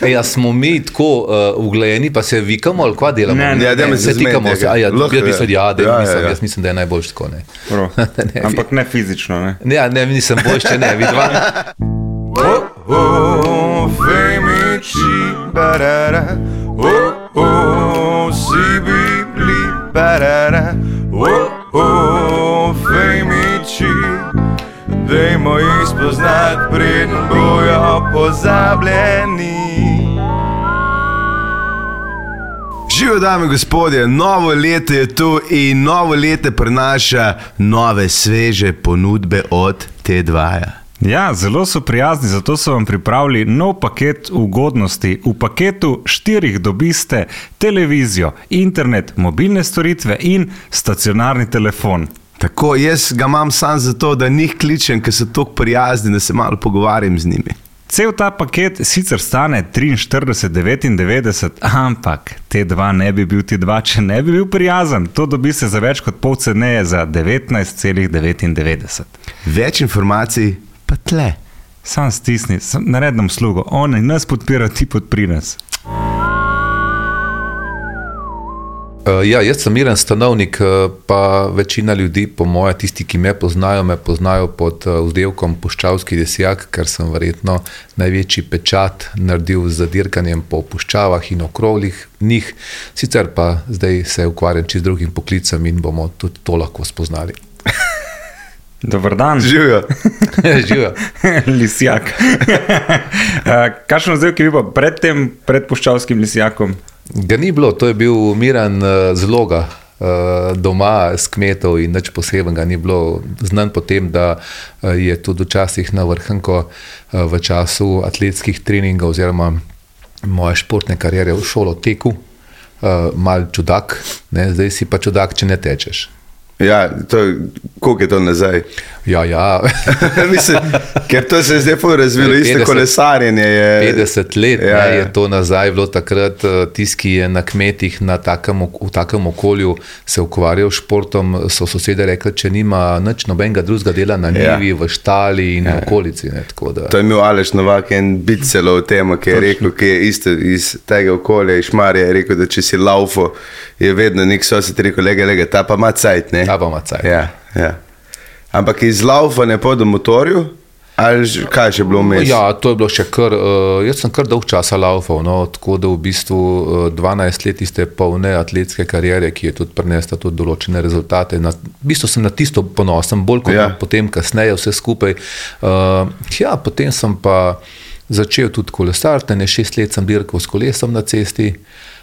Ja, smo mi tako uh, uglajeni, pa se vikamo ali kva delamo? Ne, ne, Ja, dajmo se tikamo se. ja. A Ja, Lahko, jaz mislim, ja, da ja, ja, mislim, ja. jaz mislim, da je najboljš tako. Ne. Ne, Ampak ne fizično. Ne? Ne, ja, ne, nisem boljš, če ne, vidva. Oh, femici, barara. Oh, oh, si bibli, barara. Dajmo jih spoznati, preden bojo pozabljeni. Živijo, dame in gospodje, novo leto je tu in novo leto prinaša nove, sveže ponudbe od T2. Ja, zelo so prijazni, zato so vam pripravili nov paket ugodnosti. V paketu štirih dobiste televizijo, internet, mobilne storitve in stacionarni telefon. Tako, jaz ga imam samo zato, da njih kličem, ker so tako prijazni, da se malo pogovarjam z njimi. Cel ta paket sicer stane 43,99, ampak T2 ne bi bil T2, če ne bi bil prijazen. To dobiste za več kot pol ceneje za 19,99. Več informacij pa tle. Sam stisni, sam naredim slugo, oni nas podpirajo, ti podpri nas. Uh, ja, jaz sem miren stanovnik, uh, pa večina ljudi, po mojem, tisti, ki me poznajo, me poznajo pod uh, vzdelkom Puščavski desjak, ker sem verjetno največji pečat naredil z dirkanjem po puščavah in okroglih njih. Sicer pa zdaj se ukvarjam čez drugim poklicem in bomo tudi to lahko spoznali. Dober dan. Živijo. Živijo. Lisjak. Kakšno zdaj, ki bi pa pred tem, pred puščavskim lisjakom? Ga ni bilo, to je bil miren uh, zloga. uh, Doma s kmetov in nič posebnega ni bilo. Znan potem, da uh, je tudi včasih na vrhunku uh, v času atletskih treningov oziroma moje športne kariere v šolo teku, uh, mal čudak, ne? zdaj si pa čudak, če ne tečeš. Ja, to, koliko je to nazaj? Ja, ja. Mislim, ker to se je zdaj razvilo, isto 50 kolesarjenje je. 50 let Ja, ja, ne, ja. je to nazaj bilo takrat, eh, tisti, ki je na kmetih na takem, v takem okolju se ukvarjal s športom, so sosede rekli, če nima nič nobenega drugega dela na Ja. njivi, v štali in ja. okolici. Ne, To je imel Aleš Novak en bit celo v tem, ki je rekel, ki je isto iz tega okolja, iz Šmarja, je rekel, da če si laufo, je vedno nek sosed rekel, lega, lega, ta pa ima cajt, ne? Ima cajt. Ja, ja. Ampak iz laufa ne po motorju, ali kaj še bilo vmes? Ja, to je bilo še kar. Uh, jaz sem kar dolg časa laufal, no, tako da v bistvu uh, 12 let iste polne atletske kariere, ki je tudi prinesla tudi določene rezultate. Na, v bistvu sem na tisto ponosen, bolj kot Ja. ja. potem, kasneje vse skupaj. Uh, ja, potem sem pa začel tudi kolesariti, ne šest let sem dirkal s kolesom na cesti. Uh,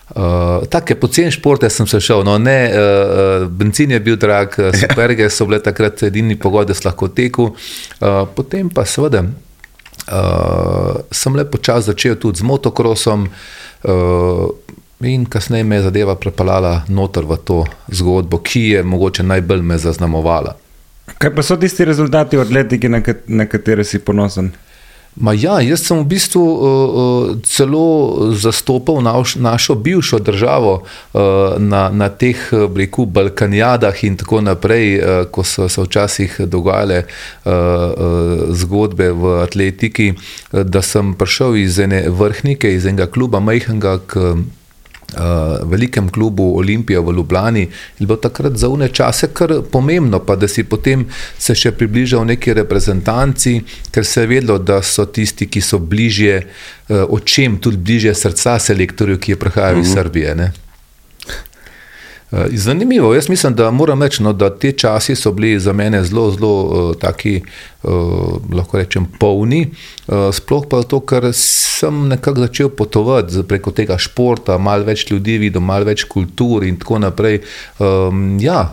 Take poceni športe sem se šel, no, ne, uh, benzin je bil drag, uh, superge so bile takrat edini pogoj, da si lahko tekel. Uh, potem pa seveda uh, sem le počasi začel tudi z motokrosom uh, in kasneje me je zadeva prepeljala noter v to zgodbo, ki je mogoče najbolj me zaznamovala. Kaj pa so tisti rezultati v atletiki, na, kat na katere si ponosen? Ma ja, jaz sem v bistvu uh, uh, celo zastopal naš, našo bivšo državo uh, na, na teh uh, reku, Balkanjadah in tako naprej, uh, ko so se včasih dogajale uh, uh, zgodbe v atletiki, uh, da sem prišel iz ene vrhnike, iz enega kluba majhnega uh, velikem klubu Olimpija v Ljubljani in bilo takrat za une čase kar pomembno, pa da si potem se še približal neki reprezentanci, ker se je vedelo, da so tisti, ki so bližje uh, očem, tudi bližje srca selektorju, ki je prihajal uh -huh. iz Srbije. Ne? Uh, Zanimivo, jaz mislim, da moram reči, no, da te časi so bili za mene zelo, zelo uh, taki, uh, lahko rečem, polni. Uh, sploh pa zato, ker sem nekako začel potovati preko tega športa, malo več ljudi videl, malo več kultur in tako naprej. Um, ja,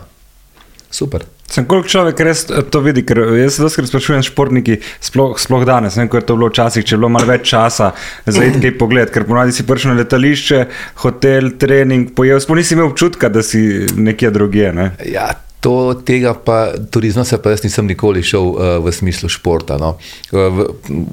super. Sem koliko človek res eh, to vidi, ker jaz se dosti sprašujem športniki, sploh, sploh danes, ne vem, kako je to bilo včasih, če je bilo malo več časa za iti kaj pogled, ker ponavadi si prišel na letališče, hotel, trening, pojel, sploh nisi imel občutka, da si nekje drugje. Ne? Ja, To, tega pa, turizma se pa jaz nisem nikoli šel uh, v smislu športa. No. Uh, v,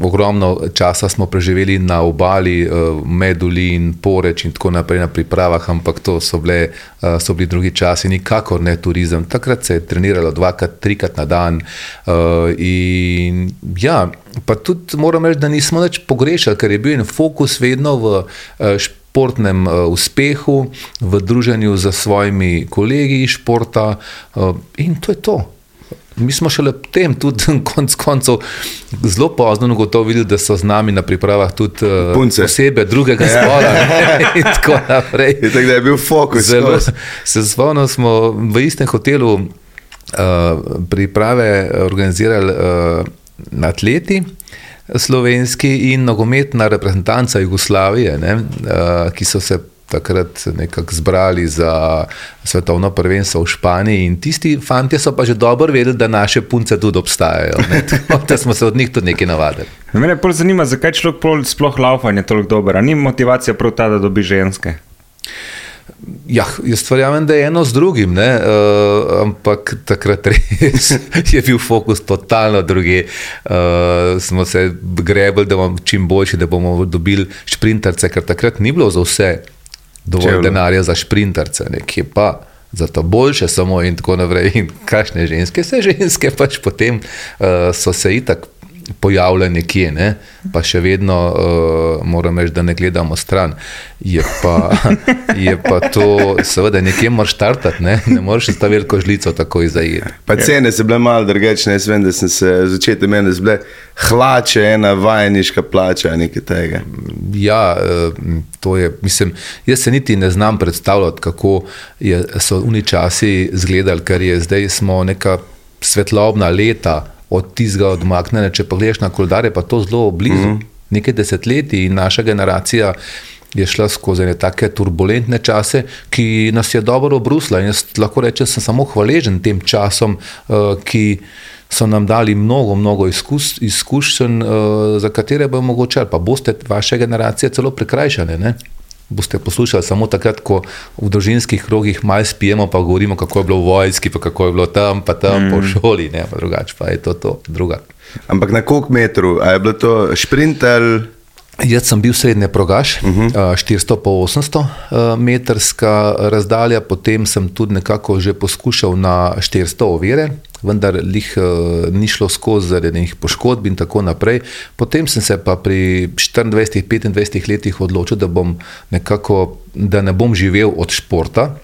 ogromno časa smo preživeli na obali, uh, Medulin, Poreč in tako naprej na pripravah, ampak to so, bile, uh, so bili drugi časi, nikakor ne turizem. Takrat se je treniralo dvakrat, trikrat na dan. Uh, in ja, pa tudi moram reči, da nismo več pogrešali, ker je bil en fokus vedno v uh, športu športnem uh, uspehu, v druženju z svojimi kolegi iz športa uh, in to je to. Mi smo šele potem, tudi konc koncev, zelo pozno ugotovili, da so z nami na pripravah tudi uh, osebe drugega ja. spola. in tako naprej. Je tako, je bil fokus. Zelo, se spomnim, smo v istem hotelu uh, priprave organizirali uh, atleti slovenski in nogometna reprezentanca Jugoslavije, ne, uh, ki so se takrat nekako zbrali za svetovno prvenstvo v Španiji. In tisti fanti so pa že dobro vedeli, da naše punce tudi obstajajo. Da smo se od njih tudi nekaj navadili. Mene pa zanima, zakaj človek sploh laufanje toliko dobro. Ni motivacija prav ta, da dobi ženske. Ja, jaz verjamem, da je eno z drugim, uh, ampak takrat res je bil fokus totalno druge. Uh, smo se grebili, da bomo čim boljši, da bomo dobili sprinterce, ker takrat ni bilo za vse dovolj Čevlo. denarja za sprinterce, nekje pa. Zato boljše samo in tako naprej. In kakšne ženske, vse ženske pač potem uh, so se itak pojavlja nekje, ne? pa še vedno uh, moram reči, da ne gledamo stran. Je pa, je pa to, seveda, nekje moraš startati, ne, ne moreš ta veliko žlico tako izajeti. Pa cene so bile malo drugačne, jaz vem, da sem se začetek meni zble. Hlače, ena vajeniška plača, nekaj tega. Ja, eh, to je, mislim, jaz se niti ne znam predstavljati, kako je, so oni časi izgledali, ker je zdaj smo neka svetlobna leta od tistega odmaknjene. Če pogledaj na koledar, je pa to zelo blizu. Mm -hmm. Nekaj desetletij in naša generacija je šla skozi ne take turbulentne čase, ki nas je dobro obrusila. In jaz lahko rečem, sem samo hvaležen tem časom, uh, ki so nam dali mnogo, mnogo izkus, izkušenj, uh, za katere bo mogoče, pa boste vaše generacije celo prikrajšane. Ne? Boste poslušali samo takrat, ko v družinskih krogih malo spijemo, pa govorimo, kako je bilo v vojski, pa kako je bilo tam, pa tam mm. po šoli, ne pa drugače, pa je to, to druga. Ampak na koliko metrov, a je bilo to šprinter? Jaz sem bil srednje progaš, uh -huh. 400 po 800 metrska razdalja, potem sem tudi nekako že poskušal na 400 ovire, vendar jih ni šlo skozi zaradi nekih poškodb in tako naprej. Potem sem se pa pri 24-25 letih odločil, da, bom nekako, da ne bom živel od športa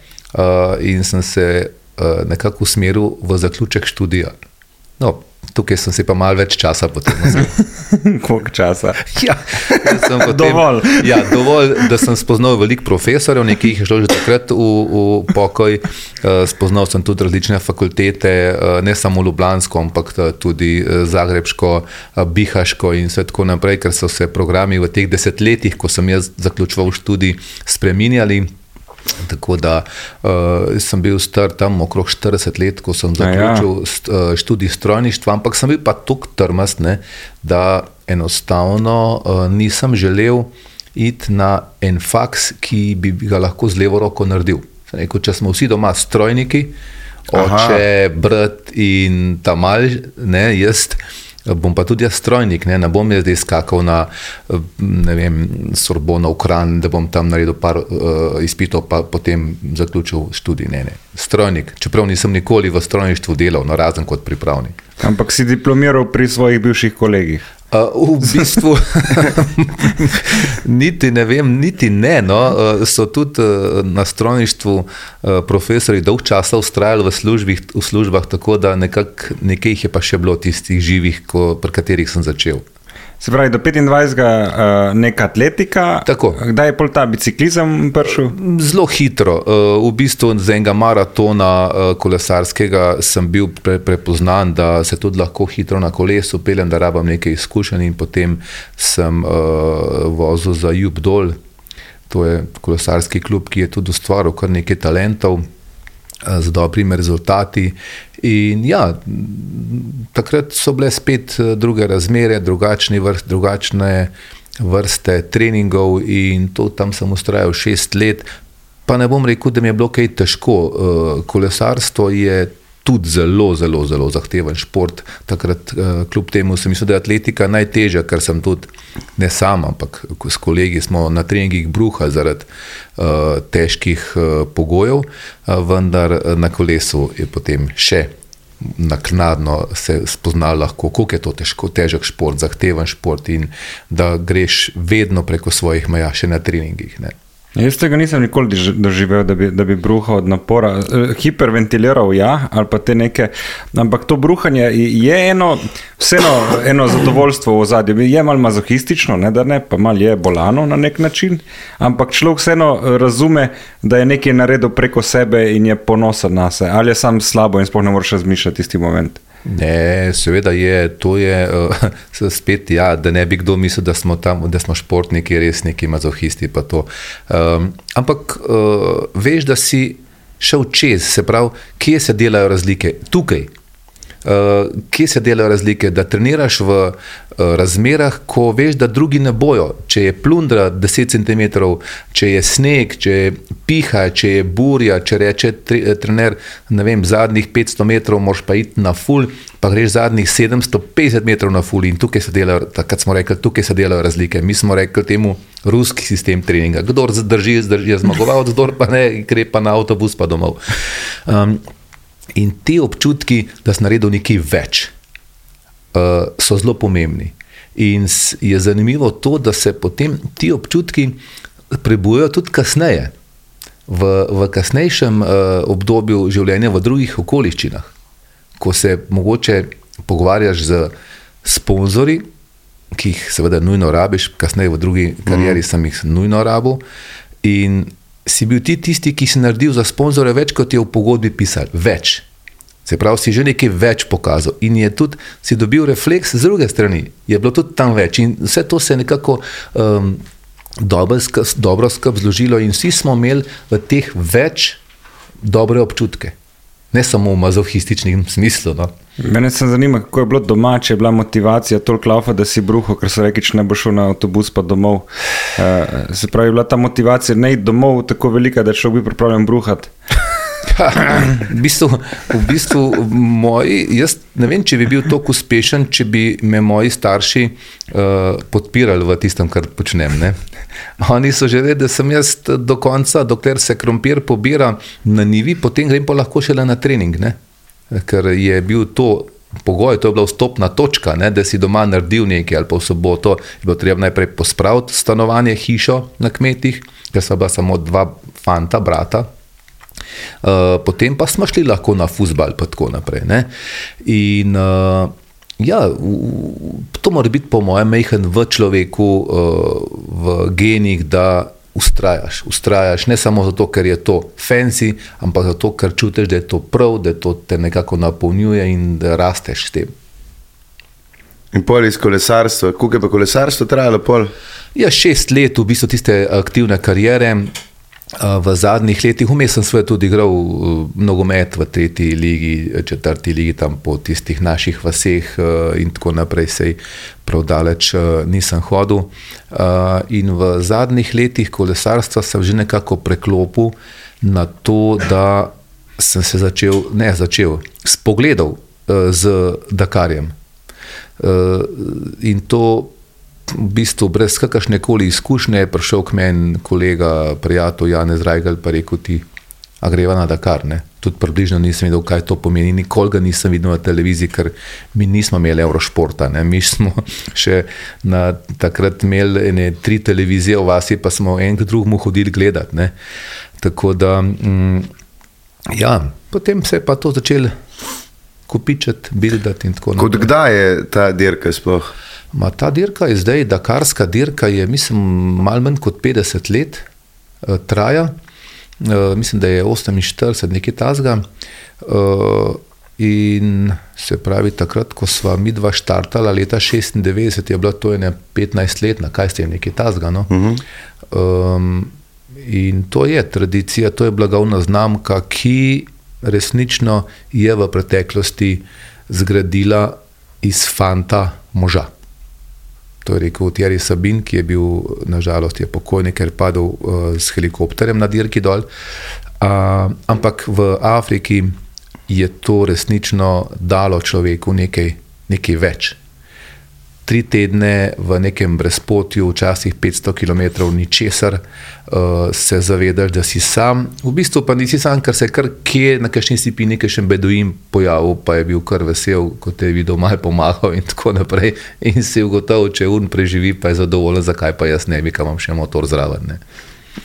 in sem se nekako usmeril v zaključek študija. No, Tukaj sem si pa malo več časa potreboval. Koliko časa? Ja, potem, dovolj. Ja, dovolj, da sem spoznal veliko profesorjev, nekaj jih je šlo že takrat v, v pokoj. Uh, spoznal sem tudi različne fakultete, uh, ne samo Ljubljansko, ampak tudi uh, Zagrebsko, Bihaško in vse tako naprej, ker so se programi v teh desetletjih, ko sem jaz zaključoval študij, spreminjali. Tako da uh, sem bil star tam okrog 40 let, ko sem zaključil ja. uh, študij strojništva, ampak sem bil pa tako trmast, ne, da enostavno uh, nisem želel iti na en faks, ki bi ga lahko z levo roko naredil. Rekel, če smo vsi doma strojniki, oče, Aha. brat in tam ali ne, jaz. Bom pa tudi jaz strojnik, ne, ne bom jaz zdaj skakal na vem, Sorbono v Kran, da bom tam naredil par uh, izpitov, pa potem zaključil študij. Ne, ne. Strojnik, čeprav nisem nikoli v strojništvu delal, no, razen kot pripravnik. Ampak si diplomiral pri svojih bivših kolegih. Uh, v bistvu, niti ne vem, niti ne. No. Uh, so tudi uh, na strojništvu uh, profesori dolg časa ustrajali v, službih, v službah, tako da nekak, nekaj jih je pa še bilo tistih živih, ko, pri katerih sem začel. Se pravi, do 25. Uh, neka atletika. Tako. Kdaj je pol ta biciklizem prišel? Zelo hitro. Uh, v bistvu za enega maratona uh, kolesarskega sem bil pre, prepoznan, da se tudi lahko hitro na kolesu peljem, da rabam nekaj izkušenj in potem sem uh, vozil za Jubdol. To je kolesarski klub, ki je tudi ustvaril kar nekaj talentov z dobrimi rezultati. In ja, takrat so bile spet eh, druge razmere, vrst, drugačne vrste treningov, in to tam sem ustrajal šest let. Pa ne bom rekel, da mi je bilo kaj težko. Eh, kolesarstvo je tudi zelo, zelo, zelo zahteven šport. Takrat, uh, kljub temu, sem mislil, da je atletika najtežja, ker sem tudi ne sam, ampak s kolegi smo na treningih bruha zaradi uh, težkih uh, pogojev, uh, vendar na kolesu je potem še. Naknadno se spozna, lahko, kako je to težko, težek šport, zahteven šport, in da greš vedno preko svojih meja, še na treningih. Ne. Jaz tega nisem nikoli doživel, da bi, da bi bruhal od napora. Eh, hiperventiliral, ja, ali pa te neke. Ampak to bruhanje je eno, vseeno eno zadovoljstvo v zadju. Je malo mazohistično, ne da ne, pa malo je bolano na nek način. Ampak človek vseeno razume, da je nekaj naredil preko sebe in je ponosen na sebe. Ali je sam slabo in spohne moraš razmišljati tisti moment. Ne, seveda je to, je, uh, spet, ja, da ne bi kdo mislil, da smo, tam, da smo športniki, resniki, mazohisti. Um, ampak uh, veš, da si šel čez, se pravi, kje se delajo razlike? Tukaj. Uh, kje se delajo razlike? Da treniraš v uh, razmerah, ko veš, da drugi ne bojo. Če je plundra 10 cm, če je sneg, če je piha, če je burja, če reče tre, trener, ne vem, zadnjih 500 metrov moraš pa iti na full, pa greš zadnjih 750 metrov na full in tukaj se delajo, takrat smo rekli, tukaj se delajo razlike. Mi smo rekli temu ruski sistem treninga. Kdor zdrži, zdrži, je zmagoval, kdor pa ne, gre pa na avtobus pa domov. Um, In ti občutki, da si naredil nekaj več, uh, so zelo pomembni. In je zanimivo to, da se potem ti občutki prebujajo tudi kasneje, v, v kasnejšem uh, obdobju življenja, v drugih okoliščinah, ko se mogoče pogovarjaš z sponzorji, ki jih seveda nujno rabiš, kasneje v drugi karieri mm. sem jih nujno rabil. In si bil ti tisti, ki si naredil za sponzore več, kot je v pogodbi pisal. Več. Se pravi, si že nekaj več pokazal in je tudi si dobil refleks z druge strani, je bilo tudi tam več in vse to se je nekako um, dobro, skrb, dobro skrb zložilo in vsi smo imeli v teh več dobre občutke, ne samo v mazohističnem smislu. No. Mene se zanima, kako je bilo doma, če je bila motivacija toliko laufa, da si bruho, ker so rekli, če ne bo šel na avtobus, pa domov. Uh, se pravi, bila ta motivacija ne iti domov tako velika, da človek bi pripravljen bruhati. V, bistvu, v bistvu moji, jaz ne vem, če bi bil tako uspešen, če bi me moji starši uh, podpirali v tistem, kar počnem. Ne? Oni so že vedeli, da sem jaz do konca, dokler se krompir pobira na nivi, potem grem pa lahko šele na trening. Ne? ker je bil to pogoj, to je bila vstopna točka, ne, da si doma naredil nekaj ali pa v soboto, je bilo treba najprej pospraviti stanovanje, hišo na kmetih, ker so bila samo dva fanta, brata. Uh, potem pa smo šli lahko na fusbal, in tako naprej. Ne. In uh, ja, v, to mora biti, po mojem, mehen v človeku, uh, v genih, da ustrajaš. Ustrajaš ne samo zato, ker je to fancy, ampak zato, ker čutiš, da je to prav, da to te nekako napolnjuje in da rasteš s tem. In pol iz kolesarstva, koliko je pa kolesarstvo trajalo? Pol? Ja, šest let v bistvu tiste aktivne karijere v zadnjih letih. Vmes sem svoje tudi igral nogomet v tretji ligi, četrti ligi, tam po tistih naših vaseh in tako naprej, sej prav daleč nisem hodil. In v zadnjih letih kolesarstva sem že nekako preklopil na to, da sem se začel, ne začel, spogledal z Dakarjem. In to v bistvu brez kakršne koli izkušnje je prišel k meni kolega, prijatelj Janez Rajgal, pa rekel ti, a greva na Dakar. Ne? Tudi približno nisem vedel, kaj to pomeni. Nikoli ga nisem videl na televiziji, ker mi nismo imeli Eurošporta. Ne? Mi smo še na takrat imeli ene tri televizije v vasi, pa smo en k drugemu hodili gledati. Ne? Tako da, mm, ja, potem se je pa to začelo kupičati, bildati in tako naprej. Kot kdaj je ta dirka sploh? Ma ta dirka je zdaj, Dakarska dirka je, mislim, malo manj kot 50 let uh, traja, uh, mislim, da je 48, nekaj tasga. Uh, in se pravi, takrat, ko smo mi dva štartala, leta 96, je bila to ena 15 let, na kaj ste jim nekaj tasga. No? Uh -huh. um, in to je tradicija, to je blagovna znamka, ki resnično je v preteklosti zgradila iz fanta moža. To je rekel Thierry Sabin, ki je bil nažalost je pokojni, ker je padel uh, s helikopterjem na dirki dol. Uh, ampak v Afriki je to resnično dalo človeku nekaj, nekaj več. Tri tedne v nekem brezpotju, včasih 500 km, ničesar, uh, se zavedaš, da si sam. V bistvu pa nisi sam, ker se je kar kje na kakšni stipini, ki še beduin pojavil, pa je bil kar vesel, ko te je videl, malo pomagal in tako naprej. In si ugotovil, če un preživi, pa je zadovoljen, zakaj pa jaz ne bi, kam imam še motor zraven. Ne.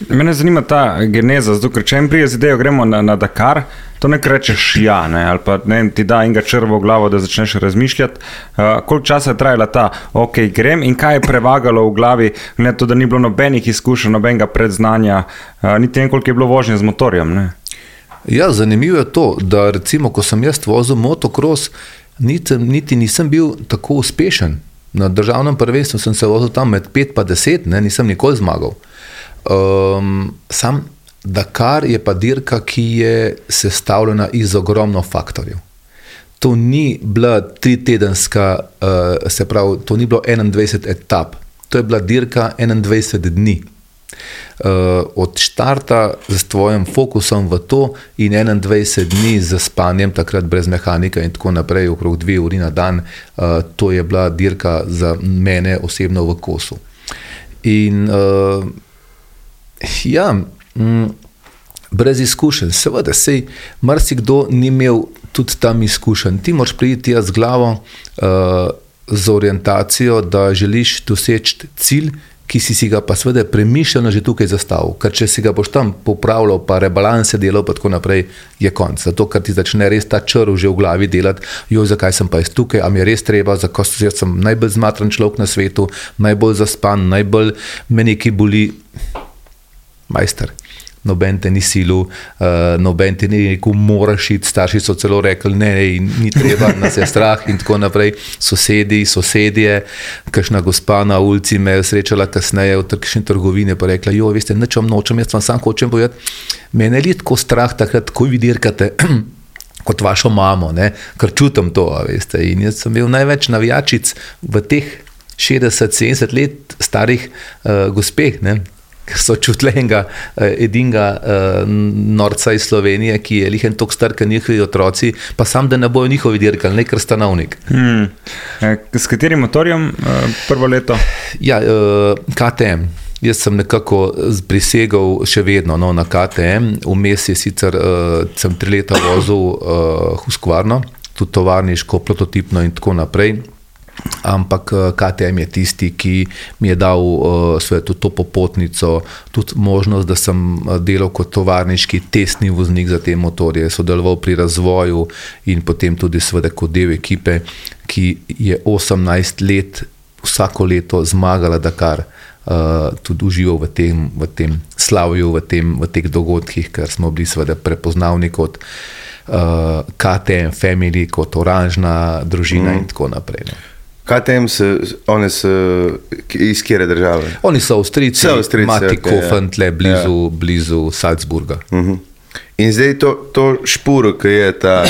Mene zanima ta geneza, zato ker če en prije z idejo gremo na, na Dakar, to ne rečeš ja, ne, ali pa ne, ti da enega črva v glavo, da začneš razmišljati. Uh, koliko časa je trajala ta, ok, grem in kaj je prevagalo v glavi, ne to, da ni bilo nobenih izkušenj, nobenega predznanja, uh, niti en koliko je bilo vožnje z motorjem. Ne. Ja, zanimivo je to, da recimo, ko sem jaz vozil motocross, niti, niti nisem bil tako uspešen. Na državnem prvenstvu sem se vozil tam med 5 in 10, ne, nisem nikoli zmagal. Um, sam Dakar je pa dirka, ki je sestavljena iz ogromno faktorjev. To ni bila tri tedenska, uh, se pravi, to ni bilo 21 etap, to je bila dirka 21 dni. Uh, od štarta z tvojim fokusom v to in 21 dni z spanjem, takrat brez mehanika in tako naprej, okrog dve uri na dan, uh, to je bila dirka za mene osebno v kosu. In uh, Ja, mm, brez izkušenj, seveda, sej marsikdo ni imel tudi tam izkušenj. Ti moraš priti z glavo, uh, z orientacijo, da želiš doseči cilj, ki si, si ga pa seveda premišljeno že tukaj zastavil. Ker če si ga boš tam popravljal, pa rebalanse delal, pa tako naprej, je konc. Zato, ker ti začne res ta črv že v glavi delati, jo, zakaj sem pa jaz tukaj, a mi je res treba, zakaj sem najbolj zmatran človek na svetu, najbolj zaspan, najbolj me nekaj boli majster. Noben te ni silu, uh, noben ti ni rekel, moraš iti. Starši so celo rekli, ne, ne, ni treba, nas je strah in tako naprej. Sosedi, sosedje, kakšna gospa na ulici me je srečala kasneje v takšni trgovini, pa rekla, jo, veste, nečem nočem, jaz vam sam hočem povedati. Mene je tako strah, takrat, ko vi dirkate. Kot vašo mamo, ne? ker čutim to. Veste. In jaz sem bil največ navijačic v teh 60-70 let starih uh, gospeh, ker so čutili enega uh, edinega uh, norca iz Slovenije, ki je lihen tok star, kot njihovi otroci, pa sam, da ne bojo njihovi dirkali, ne kar stanovnik. Hmm. S katerim motorjem prvo leto? Ja, KTM. Jaz sem nekako prisegal še vedno no, na KTM, vmes je sicer uh, tri leta vozil uh, Huskvarno, tudi tovarniško, prototipno in tako naprej. Ampak eh, KTM je tisti, ki mi je dal uh, svetu to popotnico, tudi možnost, da sem eh, delal kot tovarniški testni voznik za te motorje, sodeloval pri razvoju in potem tudi sveda kot del ekipe, ki je 18 let vsako leto zmagala Dakar. Uh, tudi užival v tem, v tem slavju, v, tem, v teh dogodkih, ker smo bili seveda prepoznavni kot uh, KTM, family, kot oranžna družina mm. in tako naprej. Ne. KTM so, oni so iz kere države? Oni so Avstrijci, Mati Kofant, le blizu, ja. blizu Salzburga. Uh mhm. -huh. In zdaj to, to špuro, ki je ta,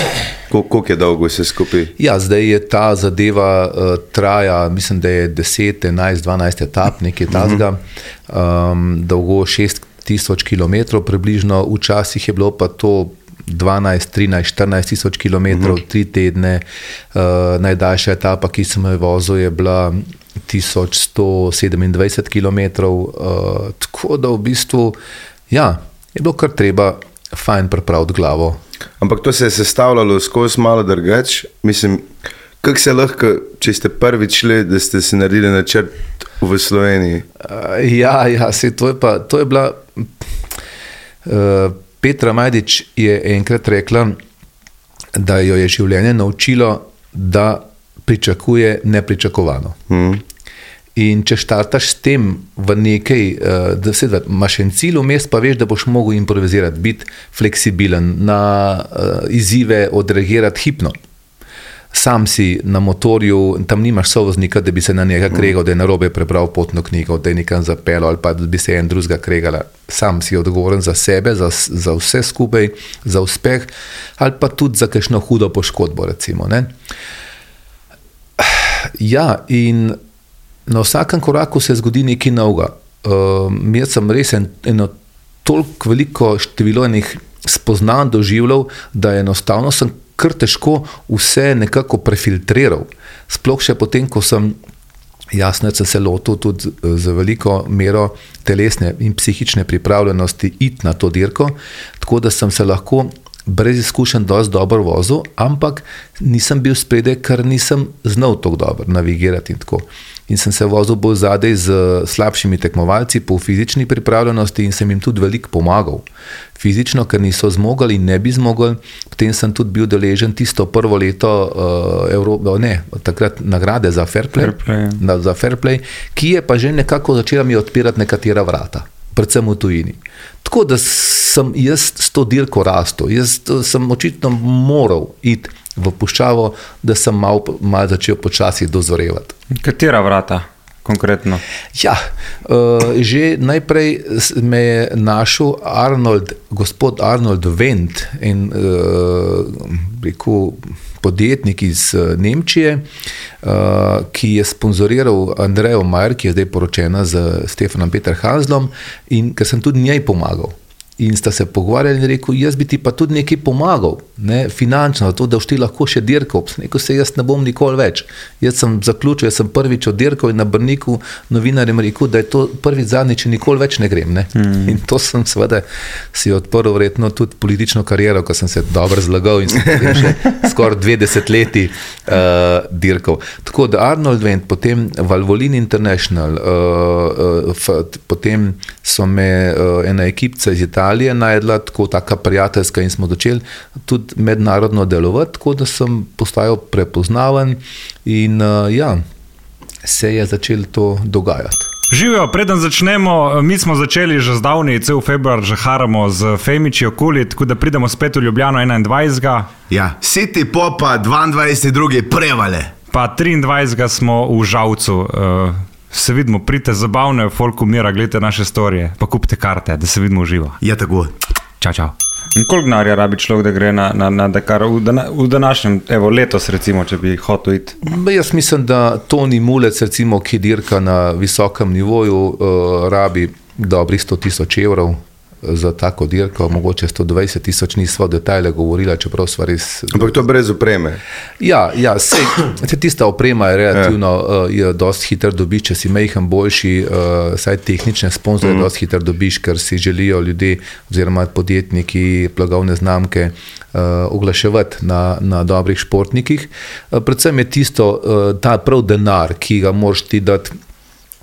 koliko je dolgo vse skupaj? Ja, zdaj je ta zadeva uh, traja, mislim, da je 10, 11, 12 etap, nekaj tasga, um, dolgo 6000 km, približno, včasih je bilo pa to 12, 13, 14 tisoč km, uh -huh. tri tedne. Uh, najdaljša etapa, ki sem jo vozil, je bila 1127 km. Uh, tako da v bistvu ja, je bilo kar treba fajn prepraviti glavo. Ampak to se je sestavljalo skozi malo drugače. Mislim, kako se lahko, če ste prvič šli, da ste si naredili načrt v Sloveniji? Uh, ja, ja se, to, je pa, to je bila. Uh, Petra Majdič je enkrat rekla, da jo je življenje naučilo, da pričakuje nepričakovano. Mm. In če štartaš s tem v nekaj, eh, da se da, imaš en cilj vmes, pa veš, da boš mogel improvizirati, biti fleksibilen, na uh, izzive odreagirati hipno sam si na motorju, tam nimaš sovoznika, da bi se na njega kregal, da je na robe prebral potno knjigo, da je nekam zapeljal ali pa da bi se en drugega kregal. Sam si odgovoren za sebe, za, za vse skupaj, za uspeh ali pa tudi za kakšno hudo poškodbo. Recimo, ja, in na vsakem koraku se zgodi nekaj novega. Um, jaz sem res en, eno toliko veliko število enih spoznanj doživljal, da enostavno sem kar težko vse nekako prefiltriral. Sploh še potem, ko sem. Jasno, sem se lotil tudi z veliko mero telesne in psihične pripravljenosti iti na to dirko, tako da sem se lahko brez izkušenj dosti dobro vozil, ampak nisem bil spredaj, ker nisem znal tako dobro navigirati in tako. In sem se vozil bolj zadaj z slabšimi tekmovalci po fizični pripravljenosti in sem jim tudi veliko pomagal. Fizično, ker niso zmogli in ne bi zmogli, potem sem tudi bil deležen tisto prvo leto uh, Evrope, ne, takrat nagrade za fair play, Fair play, ja. na, za fair play, ki je pa že nekako začela mi odpirati nekatera vrata, predvsem v tujini. Tako da sem jaz s to dirko rastel, jaz eh, sem očitno moral iti v puščavo, da sem mal, mal začel počasi dozorevati. Katera vrata konkretno? Ja, uh, že najprej me je našel Arnold, gospod Arnold Wendt, en uh, rekel, podjetnik iz uh, Nemčije, uh, ki je sponzoriral Andrejo Majer, ki je zdaj poročena z Stefanom Peter Hanslom in ker sem tudi njej pomagal. In sta se pogovarjali in rekel, jaz bi ti pa tudi nekaj pomagal, ne, finančno, to, da boš ti lahko še dirkal. Rekel se, jaz ne bom nikoli več. Jaz sem zaključil, jaz sem prvič oddirkal in na Brniku novinarjem rekel, da je to prvič zadnjič in nikoli več ne grem. Ne. Mm. In to sem seveda si odprl verjetno tudi politično kariero, ko sem se dobro zlagal in sem še skoraj dve desetletji uh, dirkal. Tako da Arnold Wendt, potem Valvolin International, uh, uh, potem so me uh, ena ekipca iz Italije najdla, tako taka prijateljska in smo začeli tudi mednarodno delovati, tako da sem postajal prepoznaven in uh, ja, se je začelo to dogajati. Živijo, preden začnemo, mi smo začeli že zdavni, cel februar že haramo z Femiči okoli, tako da pridemo spet v Ljubljano 21. Ja, City Popa 22. prevale. Pa 23. smo v Žavcu. Uh, se vidimo, pridite zabavno, je folk umira, gledajte naše storije, pa kupite karte, da se vidimo živo. Je tako. Čau, čau. In koliko denarja rabi človek, da gre na, na, na Dakar v, dana, v današnjem, evo letos, recimo, če bi hotel iti? Ba, Jaz mislim, da Toni Mulec, recimo, ki dirka na visokem nivoju, uh, rabi dobrih 100 tisoč evrov za tako dirko, mogoče 120 tisoč, nismo detajle govorili, čeprav smo res. Ampak to brez opreme. Ja, ja sej, sej tista oprema je relativno uh, je dosti hiter dobiš, če si mehen boljši, uh, saj tehnične sponzorje mm. dosti hiter dobiš, ker si želijo ljudje oziroma podjetniki, blagovne znamke uh, oglaševati na, na dobrih športnikih. Uh, predvsem je tisto, uh, ta prav denar, ki ga moraš ti dati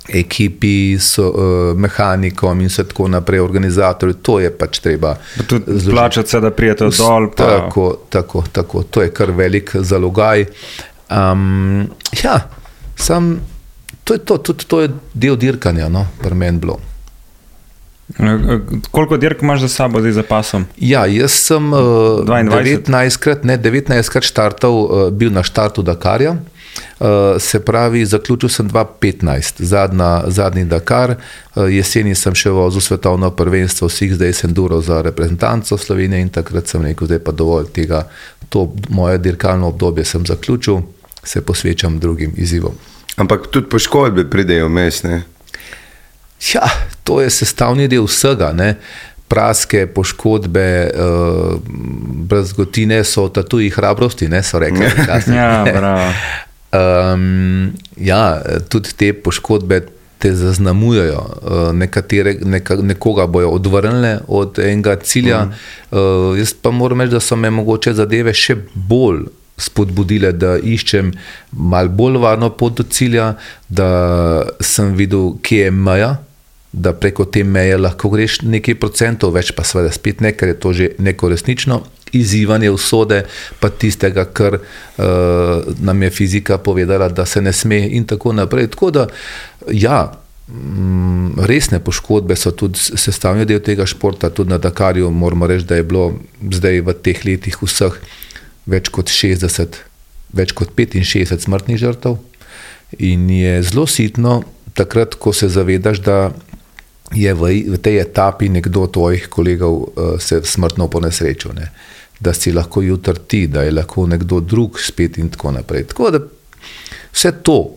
ekipi, so, uh, mehanikom in tako naprej, organizatorju, to je pač treba. Plačati se, da prijete dol. Pa... Tako, tako, tako, to je kar velik zalogaj. Um, ja, sam, to je to, tudi to je del dirkanja, no, pri meni bilo. Eh, Koliko dirk imaš za sabo, zdaj za pasom? Ja, jaz sem uh, 22. 19krat, ne 19krat štartal, uh, bil na štartu Dakarja. Uh, se pravi, zaključil sem 2015, zadnja, zadnji Dakar, uh, jeseni sem še vozil svetovno prvenstvo, vseh zdaj sem duro za reprezentanco Slovenije in takrat sem rekel, zdaj pa dovolj tega, to moje dirkalno obdobje sem zaključil, se posvečam drugim izzivom. Ampak tudi poškodbe pridejo vmes. ne? Ja, to je sestavni del vsega. Ne? Praske, poškodbe, uh, brazgotine so tatuji hrabrosti, ne so rekli. Ja, bravo. Um, ja, tudi te poškodbe te zaznamujejo. Uh, nekatere, neka, nekoga bojo odvrnile od enega cilja. Mm. Uh, jaz pa moram reči, da so me mogoče zadeve še bolj spodbudile, da iščem malo bolj varno pot do cilja, da sem videl, kje je meja. Da preko te meje lahko greš nekaj procentov, več pa seveda spet ne, ker je to že neko resnično izzivanje usode, pa tistega, kar uh, nam je fizika povedala, da se ne sme, in tako naprej. Tako da, ja, mm, resne poškodbe so tudi sestavni del tega športa, tudi na Dakarju. Moramo reči, da je bilo zdaj v teh letih vseh več kot 60, več kot 65 smrtnih žrtev, in je zelo sitno, takrat, ko se zavedaš, da je v, v tej etapi nekdo tvojih kolegov uh, se smrtno ponesrečil, ne? Da si lahko jutri ti, da je lahko nekdo drug spet in tako naprej. Tako da vse to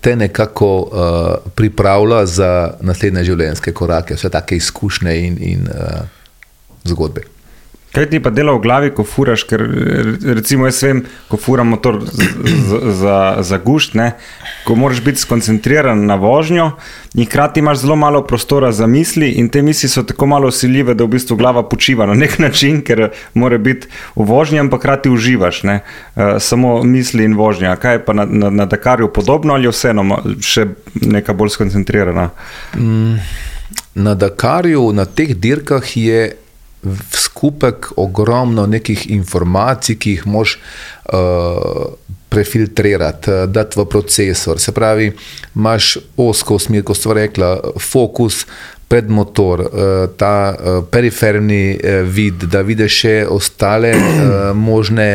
te nekako uh, pripravlja za naslednje življenjske korake, vse take izkušnje in, in uh, zgodbe. Kaj ti pa dela v glavi, ko furaš, ker recimo jaz vem, ko furam motor za, gušt, ne, ko moraš biti skoncentriran na vožnjo in hkrati imaš zelo malo prostora za misli in te misli so tako malo osiljive, da v bistvu glava počiva na nek način, ker mora biti v vožnji, ampak hkrati uživaš, ne, uh, samo misli in vožnja. Kaj je pa na, na, na Dakarju podobno ali vseeno še neka bolj skoncentrirana? Na Dakarju, na teh dirkah je skupek ogromno nekih informacij, ki jih moš uh, prefiltrirati, uh, dati v procesor. Se pravi, imaš osko smer, kot ste rekla, fokus. Pred motor, eh, ta periferni vid, da vidiš še ostale možne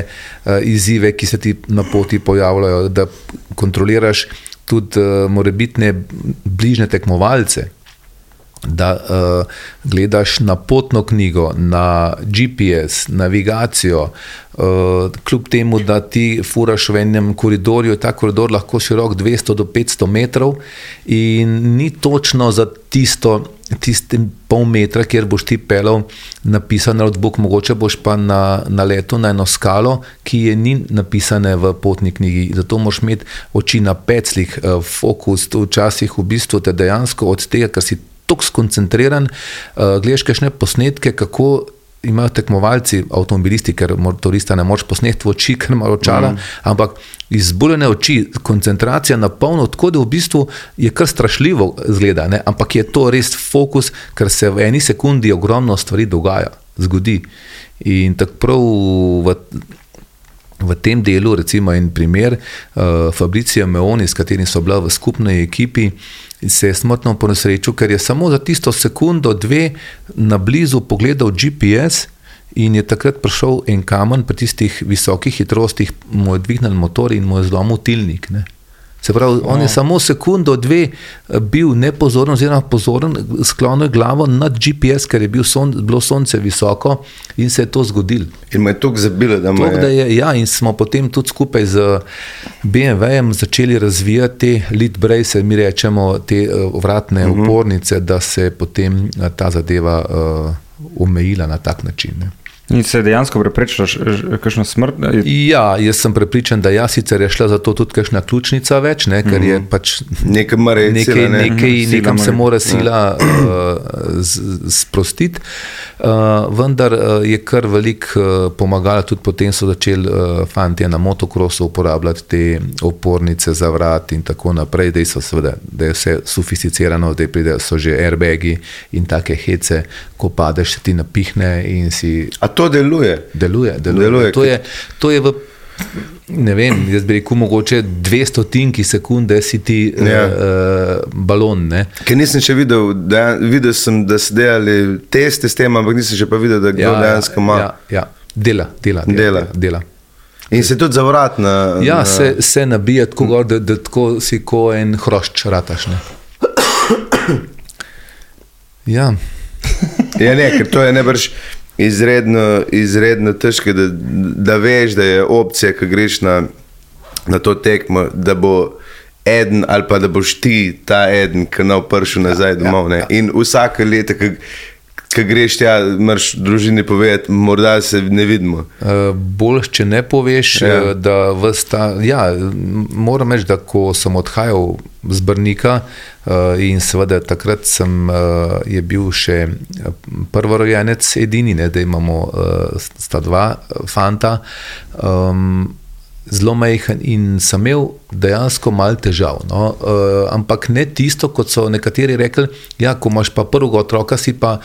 izzive, ki se ti na poti pojavljajo, da kontroliraš tudi morebitne bližnje tekmovalce, da uh, gledaš na potno knjigo, na GPS, navigacijo, uh, kljub temu, da ti furaš v enem koridorju, ta koridor lahko širok 200 do 500 metrov in ni točno za tisto. Tisti pol metra, kjer boš ti pelal, napisan notebook, mogoče boš pa na, na letu na eno skalo, ki je ni napisane v potni knjigi. Zato moraš imeti oči na peclih, eh, fokus, včasih v bistvu te dejansko od tega, ker si tako skoncentriran, uh, gledaš kakšne posnetke, kako imajo tekmovalci, avtomobilisti, ker motorista ne moreš posneti v oči, ker ima očala, mm. ampak izbuljene oči, koncentracija na polno, tako da v bistvu je kar strašljivo zgleda, ne? ampak je to res fokus, ker se v eni sekundi ogromno stvari dogaja, zgodi. In tako prav v V tem delu, recimo, en primer, uh, Fabricija Meoni, s katerim so bila v skupni ekipi, se je smrtno ponesrečil, ker je samo za tisto sekundo, dve na blizu pogledal GPS in je takrat prišel en kamen pri tistih visokih hitrostih, mu je dvignil motor in mu je zlomil tilnik. Ne. Se pravi, on je samo sekundo, dve eh, bil nepozoren, oziroma pozoren, sklonil je glavo nad GPS, ker je bil son, bilo sonce visoko in se je to zgodilo. In me je tako zabilo, da me Tok, da je, ja, in smo potem tudi skupaj z BMW-jem začeli razvijati te lead brace, mi rečemo, te uh, vratne uh -huh. upornice, da se je potem uh, ta zadeva uh, omejila na tak način. Ne. In se je dejansko preprečila kakšna smrt? Ja, jaz sem prepričan, da ja, sicer je šla za to tudi kakšna ključnica več, ne, ker je pač nekaj iti. nekaj, sila, ne. nekaj, Mhm, sila nekam se mora- mora sila uh, sprostiti, uh, vendar uh, je kar veliko uh, pomagala, tudi potem so začeli uh, fanti na motokrosu uporabljati te opornice za vrat in tako naprej, da, so, seveda, da je vse sofisticirano, da pride, so že airbagi in take hece, ko padeš, ti napihne in si A to deluje? deluje. deluje. Deluje, to, je, to je v. Ne vem, jaz bi rekel, mogoče 200 tinki sekunde si ti Ja. ja. uh, balon. Ne? Ker nisem še videl, da, videl sem, da so delali teste s tem, ampak nisem še pa videl, da kdo ja, dejansko ima. ja, ja. Dela, dela. Dela. dela, dela. In se tudi zavrat na. Ja, na, se, se nabija tako gor, da, da tako si ko en hrošč rataš. Ne? Ja, Ja, ne, ker to je nebrž izredno, izredno težko, da, da veš, da je opcija, ki greš na, na to tekmo, da bo eden ali pa da boš ti ta eden, ki ne bo prišel nazaj domov. Ja, ja. In vsake leto, ki, ki greš tja, moraš družini povedati, morda se ne vidimo. Uh, bolj, če ne poveš, Ja. ja. da vsta, ja, moram reči, da ko sem odhajal z Brnika uh, in seveda takrat sem, uh, je bil še eh, prvorojenec edini, ne, da imamo uh, sta dva eh, fanta. Um, Zelo majhen in sem imel dejansko malo težav. No? Uh, ampak ne tisto, kot so nekateri rekli, ja, ko imaš pa prvega otroka, si pa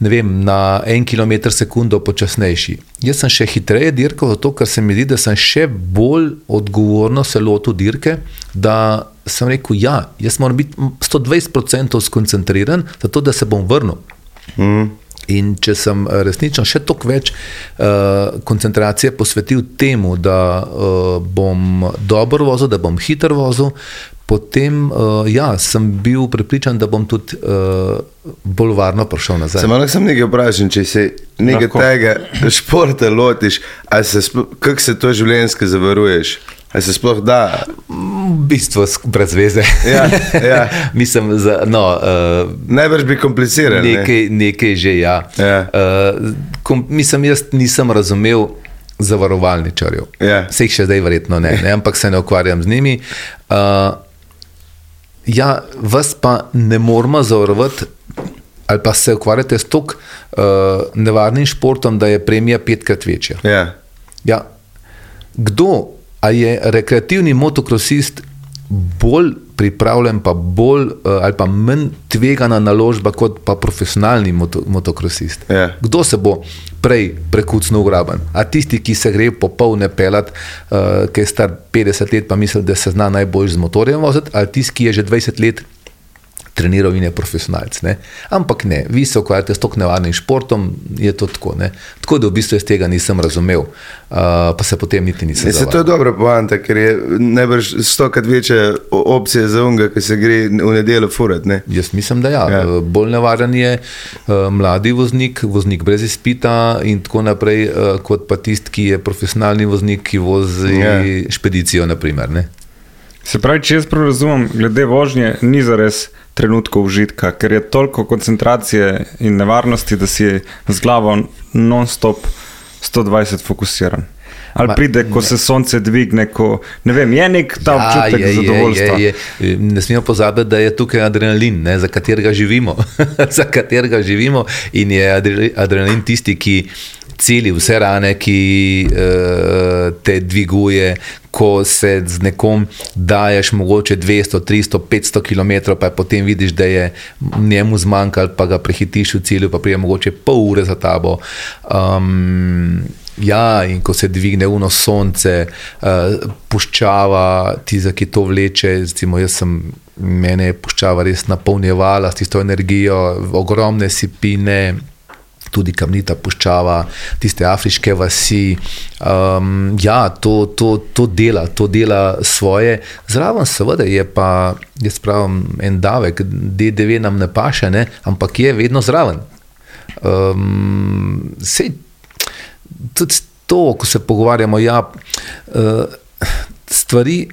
vem, na en kilometr sekundo počasnejši. Jaz sem še hitreje dirkal, zato ker se mi zdi, da sem še bolj odgovorno se lotil dirke, da sem rekel, ja, jaz moram biti 120% skoncentriran, zato da se bom vrnil. Mm. In če sem eh, resnično še toliko več uh, koncentracije posvetil temu, da uh, bom dobro vozil, da bom hiter vozil, potem uh, ja, sem bil prepričan, da bom tudi uh, bolj varno prišel nazaj. Samo lahko sem nekaj vprašal, če se nekaj Lahko. tega športa lotiš, ali se kako se to življenjsko zavaruješ? Ali se sploh da? V bistvu brez veze. Ja, ja. Mislim, za, no, uh, Najbrž bi komplicirali. ne. nekaj, nekaj že ja. Ja. Uh, kom, mislim, jaz nisem razumel zavarovalničarjev. Ja. Se jih še zdaj verjetno ne, ne, ampak se ne ukvarjam z njimi. Uh, ja, vas pa ne moramo zavarovati. Ali pa se ukvarjate s tako uh, nevarnim športom, da je premija petkrat večja. Ja. Ja. Kdo a je rekreativni motokrosist bolj pripravljen, pa bolj uh, ali pa manj tvegana naložba kot pa profesionalni moto, motokrosist? Ja. Kdo se bo prej prekucnil v graben? A tisti, ki se gre popolne pelat, uh, ki je star 50 let, pa misli, da se zna najbolj z motorjem voziti, ali tisti, ki je že 20 let treniral in je profesionalc. Ne? Ampak ne, vi se ukvarjate s tako nevarnim športom, je to tako. Ne? Tako da v bistvu jaz tega nisem razumel, uh, pa se potem niti nisem Se to je dobra poanta, ker je najbrž stokrat večja opcija za unga, ki se gre v nedeljo furat. Ne? Jaz mislim, da ja. Ja. Bolj nevaren je uh, mladi voznik, voznik brez izpita in tako naprej, uh, kot pa tisti, ki je profesionalni voznik, ki vozi Ja. ja. špedicijo. Naprimer, ne. Se pravi, če jaz prav razumem, glede vožnje ni zares trenutkov užitka, ker je toliko koncentracije in nevarnosti, da si z glavo non-stop 120 fokusiran. Ali Ma, pride, ko se sonce dvigne, ko ne vem, je nek ta ja, občutek je, zadovoljstva. Je, je, je. Ne smemo pozabiti, da je tukaj adrenalin, ne, za katerega živimo. za katerega živimo in je adre- adrenalin tisti, ki celi vse rane, ki uh, te dviguje. Ko se z nekom daješ mogoče 200, 300, 500 km, pa potem vidiš, da je njemu zmanjkalo, pa ga prehitiš v cilju, pa prije mogoče pol ure za tabo. Um, Ja, in ko se dvigne uno sonce, uh, puščava, tiza, ki to vleče. Recimo, jaz sem, mene je puščava res napolnjevala s tisto energijo, ogromne sipine. Tudi kamnita puščava, tiste afriške vasi. Um, ja, to, to, to dela, to dela svoje. Zraven, seveda, je pa, jaz pravim, en davek, DDV nam ne paše, ne? ampak je vedno zraven. Um, sej, tudi to, ko se pogovarjamo, ja, uh, stvari,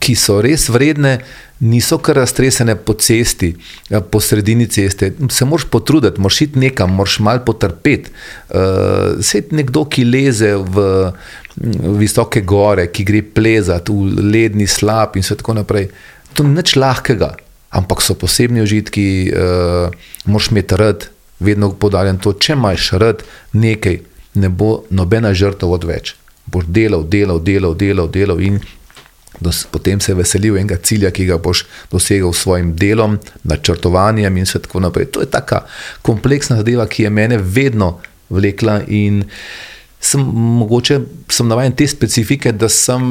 ki so res vredne, niso kar raztresene po cesti, eh, po sredini ceste. Se moraš potruditi, moraš iti nekam, moraš malo potrpeti. Uh, Sej nekdo, ki leze v mm, visoke gore, ki gre plezati v ledni slab in tako naprej. To ni nič lahkega, ampak so posebni užitki, uh, moraš imeti rad, vedno podarjam to, če imaš rad nekaj, ne bo nobena žrtev odveč. Boš delal, delal, delal, delal, delal in dos, potem se veselil enega cilja, ki ga boš dosegel s svojim delom, načrtovanjem in tako naprej. To je taka kompleksna zadeva, ki je mene vedno vlekla in sem mogoče sem navaden te specifike, da sem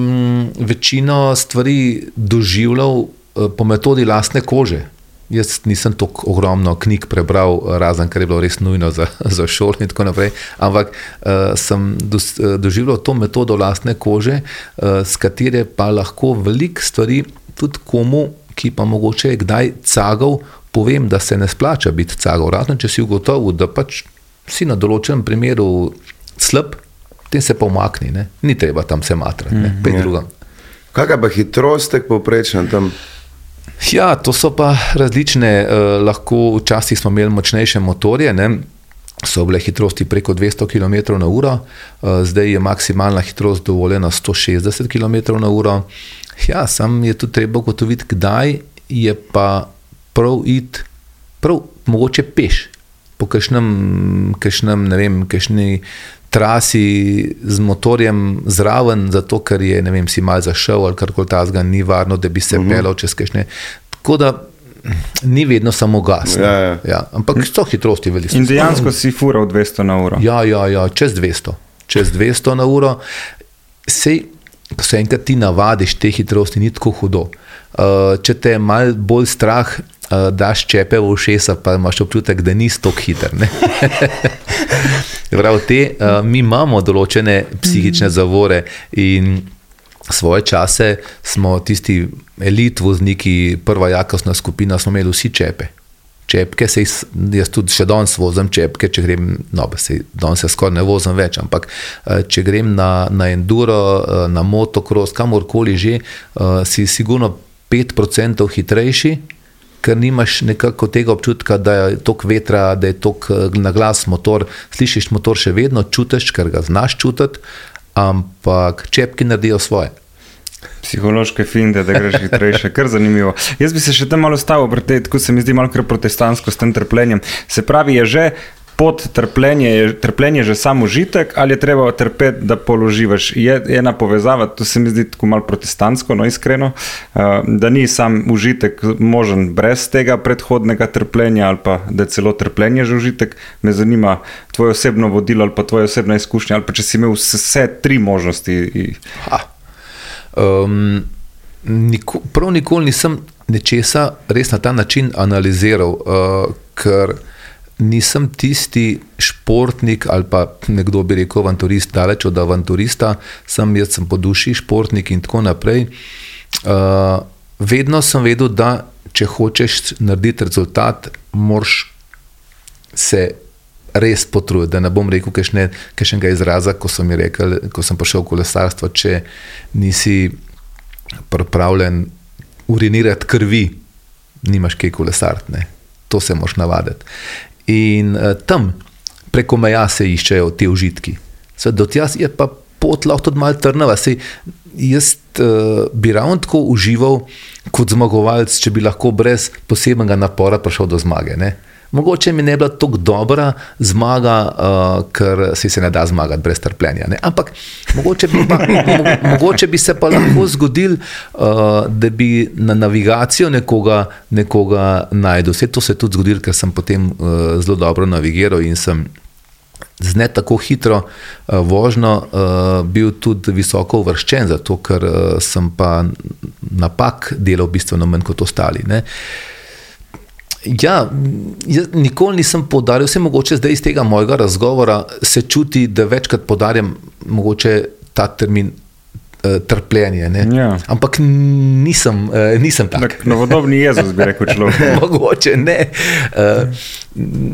večino stvari doživljal eh, po metodi lastne kože. Jaz nisem tako ogromno knjig prebral, razen kar je bilo res nujno za, za šolo in tako naprej, ampak uh, sem dos, uh, doživljal to metodo lastne kože, uh, s katere pa lahko veliko stvari tudi komu, ki pa mogoče je kdaj cagal, povem, da se ne splača biti cagal. Razen če si ugotovil, da pač si na določenem primeru slab, potem se pa umakni, ne? ni treba tam se matrati, ne, pej ja. drugam. Kakšna pa hitrost tek povprečna tam? Ja, to so pa različne. Uh, lahko včasih smo imeli močnejše motorje. Ne? So bile hitrosti preko 200 km na uro, uh, zdaj je maksimalna hitrost dovoljena 160 km na uro. Ja, sam je tudi treba ugotoviti, kdaj je pa prav iti, prav mogoče peš, po kakšnem ne vem, kakšni trasi z motorjem zraven, zato ker je, ne vem, si mal zašel ali karkoli tazga, ni varno, da bi se uh -huh. pelal čez kakšne. Tako da ni vedno samo gas. Ja, ja. Ja, ampak so hitrosti velike. In dejansko si fural 200 na uro. Ja, ja, ja, čez 200, čez 200 na uro. Sej, ko se enkrat ti navadiš te hitrosti, ni tako hudo. Uh, če te je malo bolj strah, uh, daš čepe v ušesa, pa imaš občutek, da nisi tako hiter. Prav te, uh, mi imamo določene psihične zavore in svoje čase smo tisti elit vozniki, prva jakostna skupina, smo imeli vsi čepe. Čepke, se jaz tudi še danes vozim čepke, če grem, no, se danes se skoraj ne vozim več, ampak eh, če grem na, na enduro, eh, na motocross, kamorkoli že, uh, si sigurno 5% hitrejši, ker nimaš nekako tega občutka, da je tok vetra, da je tok na glas motor, slišiš motor še vedno, čutiš, ker ga znaš čutiti, ampak čepki naredijo svoje. Psihološke finde, da greš hitrejše, kar zanimivo. Jaz bi se še tam malo stavil, tako se mi zdi malo protestantsko s tem trpljenjem. Se pravi, je že pod trpljenje, je trpljenje že samo užitek ali je treba trpeti, da položivaš. Je ena povezava, to se mi zdi tako malo protestantsko, no iskreno, uh, da ni sam užitek možen brez tega predhodnega trpljenja ali pa da je celo trpljenje že užitek. Me zanima tvoje osebno vodilo ali pa tvoje osebna izkušnja ali pa če si imel vse, vse tri možnosti. Um, niko, prav nikoli nisem nečesa res na ta način analiziral, uh, ker nisem tisti športnik ali pa nekdo bi rekel avanturist, daleč od avanturista, sem jaz sem po duši športnik in tako naprej. Uh, vedno sem vedel, da če hočeš narediti rezultat, moraš se res potruditi. Da ne bom rekel kakšnega izraza, ko sem, rekel, ko sem prišel v kolesarstvo, če nisi pripravljen urinirati krvi, nimaš kaj kolesariti. To se moraš navaditi. In uh, tam preko meja se iščejo te užitki. Do tja je pa pot lahko tudi malo trnava. Sej, jaz uh, bi ravno tako užival kot zmagovalec, če bi lahko brez posebnega napora prišel do zmage. Ne? Mogoče mi ne bi bila tako dobra zmaga, uh, ker si se ne da zmagati brez trpljenja. Ne? Ampak mogoče bi, pa, mo, mogoče bi se pa lahko zgodil, uh, da bi na navigacijo nekoga, nekoga najdel. Vse to se je tudi zgodilo, ker sem potem uh, zelo dobro navigiral in sem. Z ne tako hitro uh, vožnjo uh, bil tudi visoko uvrščen, zato ker uh, sem pa napak delal bistveno manj kot ostali. Uh, Ja, nikoli nisem podaril, vse mogoče zdaj iz tega mojega razgovora se čuti, da večkrat podarjam ta termin. Uh, trpljenje. Ja. Ampak nisem, uh, nisem tak. Novodobni jezik, bi rekel človek. Mogoče ne. Uh,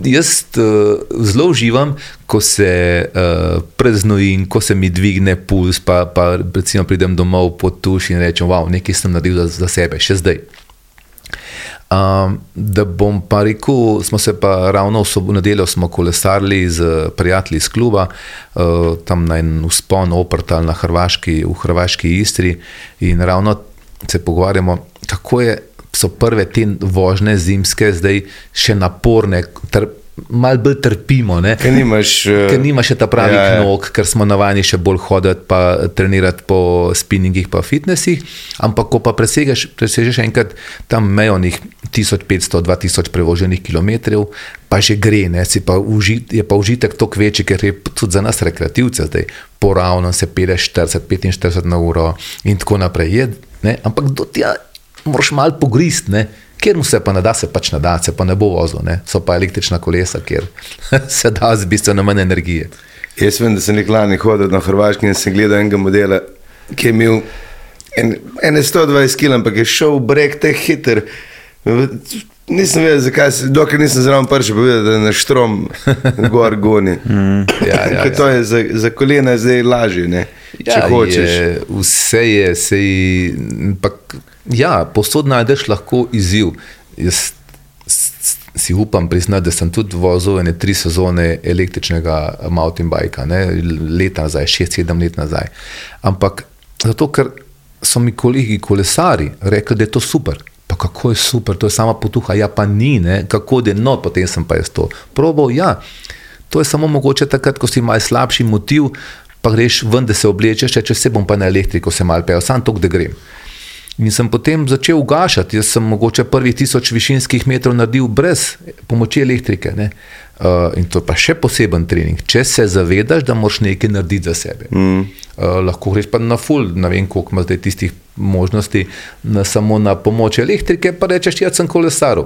jaz uh, zelo uživam, ko se uh, preznojim, ko se mi dvigne puls, pa, pa recimo pridem domov pod tuš in rečem, wow, nekaj sem naredil za, za sebe, še zdaj. Da bom pa rekel, smo se pa ravno v soboto nedeljo kolesarili z prijatelji iz kluba, uh, tam na en uspon oprtal na Hrvaški, v Hrvaški Istri in ravno se pogovarjamo, kako je, so prve te vožnje zimske zdaj še naporne, ter malo bolj trpimo. Ker nimaš, ker nimaš še ta pravi ja, ja. nog, ker smo navajeni še bolj hoditi, pa trenirati po spinningih, pa fitnesih. Ampak, ko pa presežeš, presežeš enkrat tam mejo 1500-2000 prevoženih kilometrov, pa že gre, pa užit, je pa užitek toliko večji, ker je tudi za nas rekreativce zdaj poravno, se peleš 40-45 na uro in tako naprej. Je, Ampak do tega moraš malo pogrist kjer mu se pa ne da, se pač ne da, se pa ne bo vozil, ne? so pa električna kolesa, kjer se da z bistveno manj energije. Jaz vem, da sem nekaj lani hodil na Hrvaški in sem gledal enega modela, ki je imel en, ene 120 km, ampak je šel v breg te hiter. Nisem vedel, zakaj se, dokler nisem zraven prši povedal, da je na štrom gor goni. Mm. Ja, ja, ja. To je za, za kolena zdaj lažje, ne? če ja, hočeš. Je, vse je, sej, ampak Ja, posod najdeš lahko izziv. Jaz si upam priznati, da sem tudi vozil ene tri sezone električnega mountain bika, ne, leta nazaj, šest, sedem let nazaj. Ampak zato, ker so mi kolegi kolesari rekli, da je to super. Pa kako je super, to je sama potuha, ja pa ni, ne? kako je no, potem sem pa jaz to. Probal, ja, to je samo mogoče takrat, ko si imaš slabši motiv, pa greš ven, da se oblečeš, če se bom pa na elektriko se mal pel, samo to, da grem. In sem potem začel ugašati. Jaz sem mogoče prvih tisoč višinskih metrov naredil brez pomoči elektrike. Uh, in to je pa še poseben trening. Če se zavedaš, da moraš nekaj narediti za sebe. Mm. Uh, lahko greš pa na full, ne vem, koliko ima zdaj tistih možnosti, na, samo na pomoč elektrike, pa rečeš, jaz sem kolesar.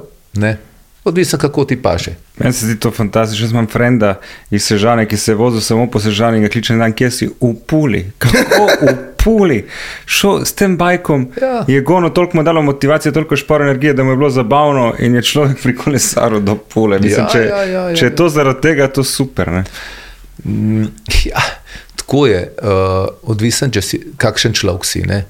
Odvisno, kako ti paše. Meni se zdi to fantastično. Jaz imam frenda iz Sežane, ki se vozi samo po Sežani in ga kliče na dan, kje si v Puli. Kako v puli, šel s tem bajkom, Ja. je gono toliko mu dalo motivacije, toliko špor energije, da mu je bilo zabavno in je človek pri kolesaru do pule. Mislim, Ja, če, ja, ja, ja, če je to zaradi tega, to super. Ne? Mm, Ja, tako je, uh, odvisen, si, kakšen človek si. Ne?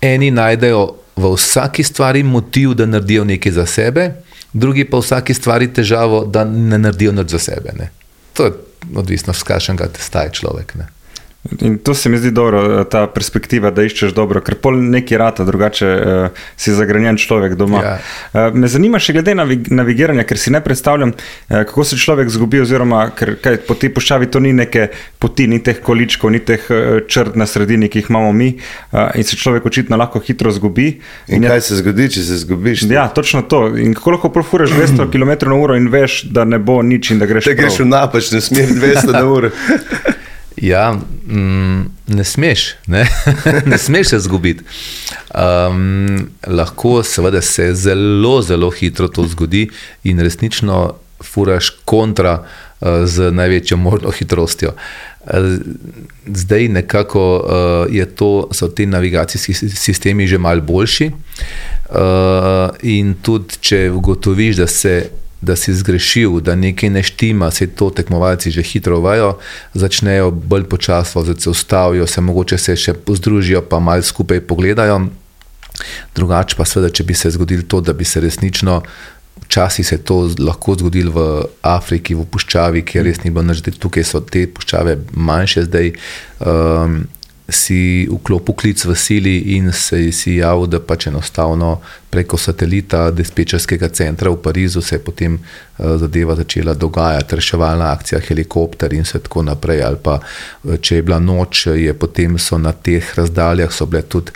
Eni najdejo v vsaki stvari motiv, da naredijo nekaj za sebe, drugi pa v vsaki stvari težavo, da ne naredijo nič za sebe. Ne? To je odvisno, s kakšnega testa je človek. Ne? In to se mi zdi dobro, ta perspektiva, da iščeš dobro, ker pol neki rata, drugače uh, si zagrenjen človek doma. Ja. Uh, me zanima še glede navig navigiranja, ker si ne predstavljam, uh, kako se človek zgubi, oziroma ker kaj, po tej puščavi to ni neke poti, ni teh količkov, ni teh uh, črt na sredini, ki jih imamo mi uh, in se človek očitno lahko hitro zgubi. In je- kaj se zgodi, če se zgubiš? Ja, točno to. In kako lahko profuraš 200 km/h in veš, da ne bo nič in da greš Če greš v napačno smer, 200 na uro. Ja, mm, ne smeš, ne, ne smeš se zgubiti. Um, lahko seveda se zelo, zelo hitro to zgodi in resnično furaš kontra uh, z največjo možno hitrostjo. Uh, Zdaj nekako uh, to, so ti navigacijski si- sistemi že malo boljši. Uh, in tudi, če ugotoviš, da se da si zgrešil, da nekaj ne štima, se to tekmovalci že hitro vajo, začnejo bolj počasi voziti, se ustavijo, se mogoče se še pozdružijo, pa malo skupaj pogledajo. Drugače pa seveda, če bi se zgodilo to, da bi se resnično, včasih se je to lahko zgodilo v Afriki, v puščavi, kjer res ni bilo zdaj tukaj so te puščave manjše zdaj. Um, si vklopil klic v sili in se si javil, da pač enostavno preko satelita dispečerskega centra v Parizu se je potem uh, zadeva začela dogajati, reševalna akcija, helikopter in vse tako naprej. Ali pa eh, če je bila noč, je potem so na teh razdaljah so bile tudi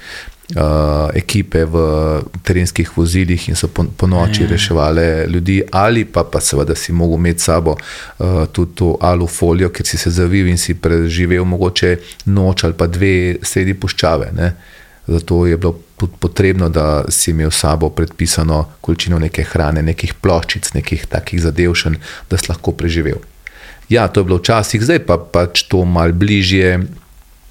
uh, ekipe v terenskih vozilih in so po, po noči reševali ljudi, ali pa, pa seveda si mogel imeti sabo uh, tudi to alufolijo, ker si se zavil in si preživel mogoče noč ali pa dve sredi puščave. Ne? Zato je bilo potrebno, da si imel sabo predpisano količino neke hrane, nekih ploščic, nekih takih zadevšen, da si lahko preživel. Ja, to je bilo včasih, zdaj pa pač to mal bližje.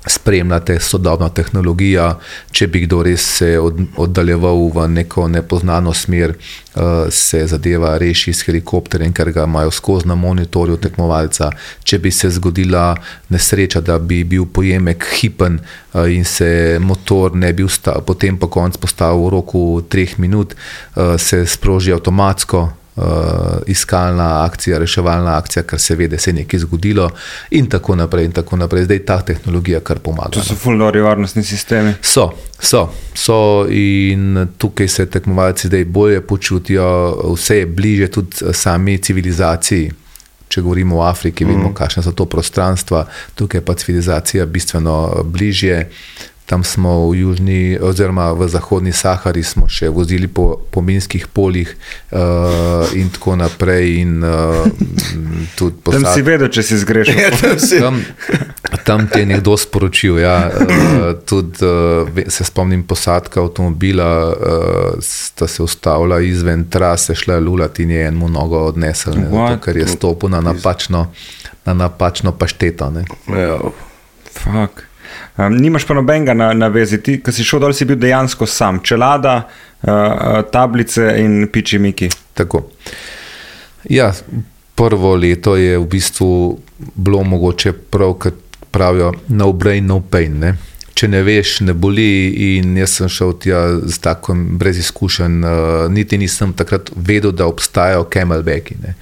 Spremljate sodobno tehnologijo, če bi kdo res se od, oddaljeval v neko nepoznano smer, uh, se zadeva reši s helikopterjem, ker ga imajo skozi na monitorju tekmovalca. Če bi se zgodila nesreča, da bi bil pojemek hipen uh, in se motor ne bi ustavil, potem pa konc postavil v roku treh minut, uh, se sproži avtomatsko uh, iskalna akcija, reševalna akcija, ker se ve, da se je nekaj zgodilo, in tako naprej. In tako naprej. Zdaj ta tehnologija kar pomaga. To no. so fulnori varnostni sistemi. So, so, so, in tukaj se tekmovalci zdaj bolje počutijo, vse je bliže tudi eh, sami civilizaciji. Če govorimo o Afriki, vemo, kakšne so to prostranstva, tukaj je pa civilizacija bistveno bližje. Tam smo v južni, oziroma v zahodni Sahari, smo še vozili po, po minskih poljih, uh, in tako naprej. In, uh, tudi Tam posad- si vedel, če si zgrešil. Ja, tam si- Tam, tam ti je nekdo sporočil. Ja, uh, tudi, uh, se spomnim posadka avtomobila, uh, sta se ustavila izven trase, šla je lulat in je eno nogo odnesel, ne, zato, ker je stopil na napačno, na napačno pašteto. Ne. Ja. Fuck. Um, nimaš pa nobenega na, na vezi, ti, ki si šel dol, si bil dejansko sam, čelada, uh, tablice in piči miki. Tako. Ja, prvo leto je v bistvu bilo mogoče prav, kot pravijo, no brain, no pain. Ne? Če ne veš, ne boli. In jaz sem šel tja z tako brez izkušenj, uh, niti nisem takrat vedel, da obstajajo camelbacki, ne.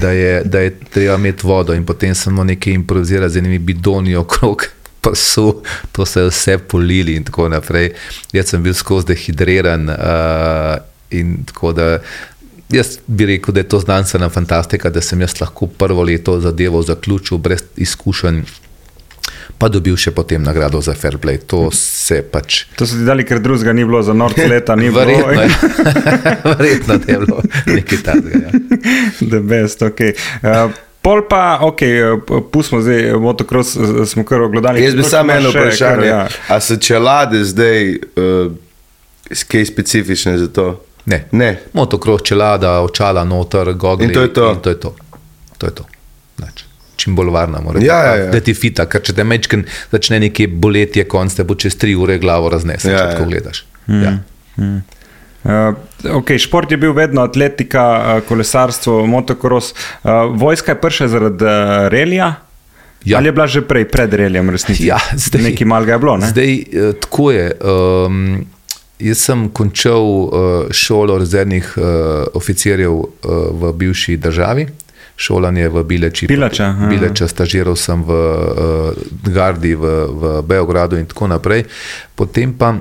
da je, da je treba imeti vodo. In potem sem nekaj improviziral z enimi bidoni okrog. Pa so to se je vse polili, in tako naprej. Jaz sem bil skozi dehidriran, uh, in tako da Jaz bi rekel, da je to znanstvena fantastika, da sem jaz lahko prvo leto zadevo zaključil brez izkušenj, pa dobil še potem nagrado za fair play. To se pač. To so ti dali, ker drugega ni bilo, za norc leta ni bilo. Verjetno, je- verjetno je bilo nekaj takega. Ja. The best, ok. Uh, Pol pa, ok, uh, pustimo zdaj motocross, uh, smo kar ogledali. Jaz bi samo eno vprašanje. kar, ja. A so čelade zdaj uh, kaj specifične za to? Ne. Ne. Motocross, čelada, očala, noter, gogli. In to je to? To je to. to, je to. Nič. čim bolj varna. mora biti, Ja, ja, ja. Da ti fita, ker če te mečken začne nekje boleti, je konc, te bo čez tri ure glavo raznese, Ja, če ja. tako gledaš. Ja. Uh, okay, šport je bil vedno atletika, uh, kolesarstvo, motocross. Uh, vojska je prišla zaradi uh, relija. Ja. Ali je bila že prej, pred relijem, resnici? Ja, zdaj, Nekaj malega je bilo. Ne? Zdaj, eh, tako je. Um, jaz sem končal uh, šolo rezervnih uh, oficirjev uh, v bivši državi. Šolanje v Bileči. Bileče, aha. Bileče, stažiral sem v uh, Gardi, v, v Beogradu in tako naprej. Potem pa,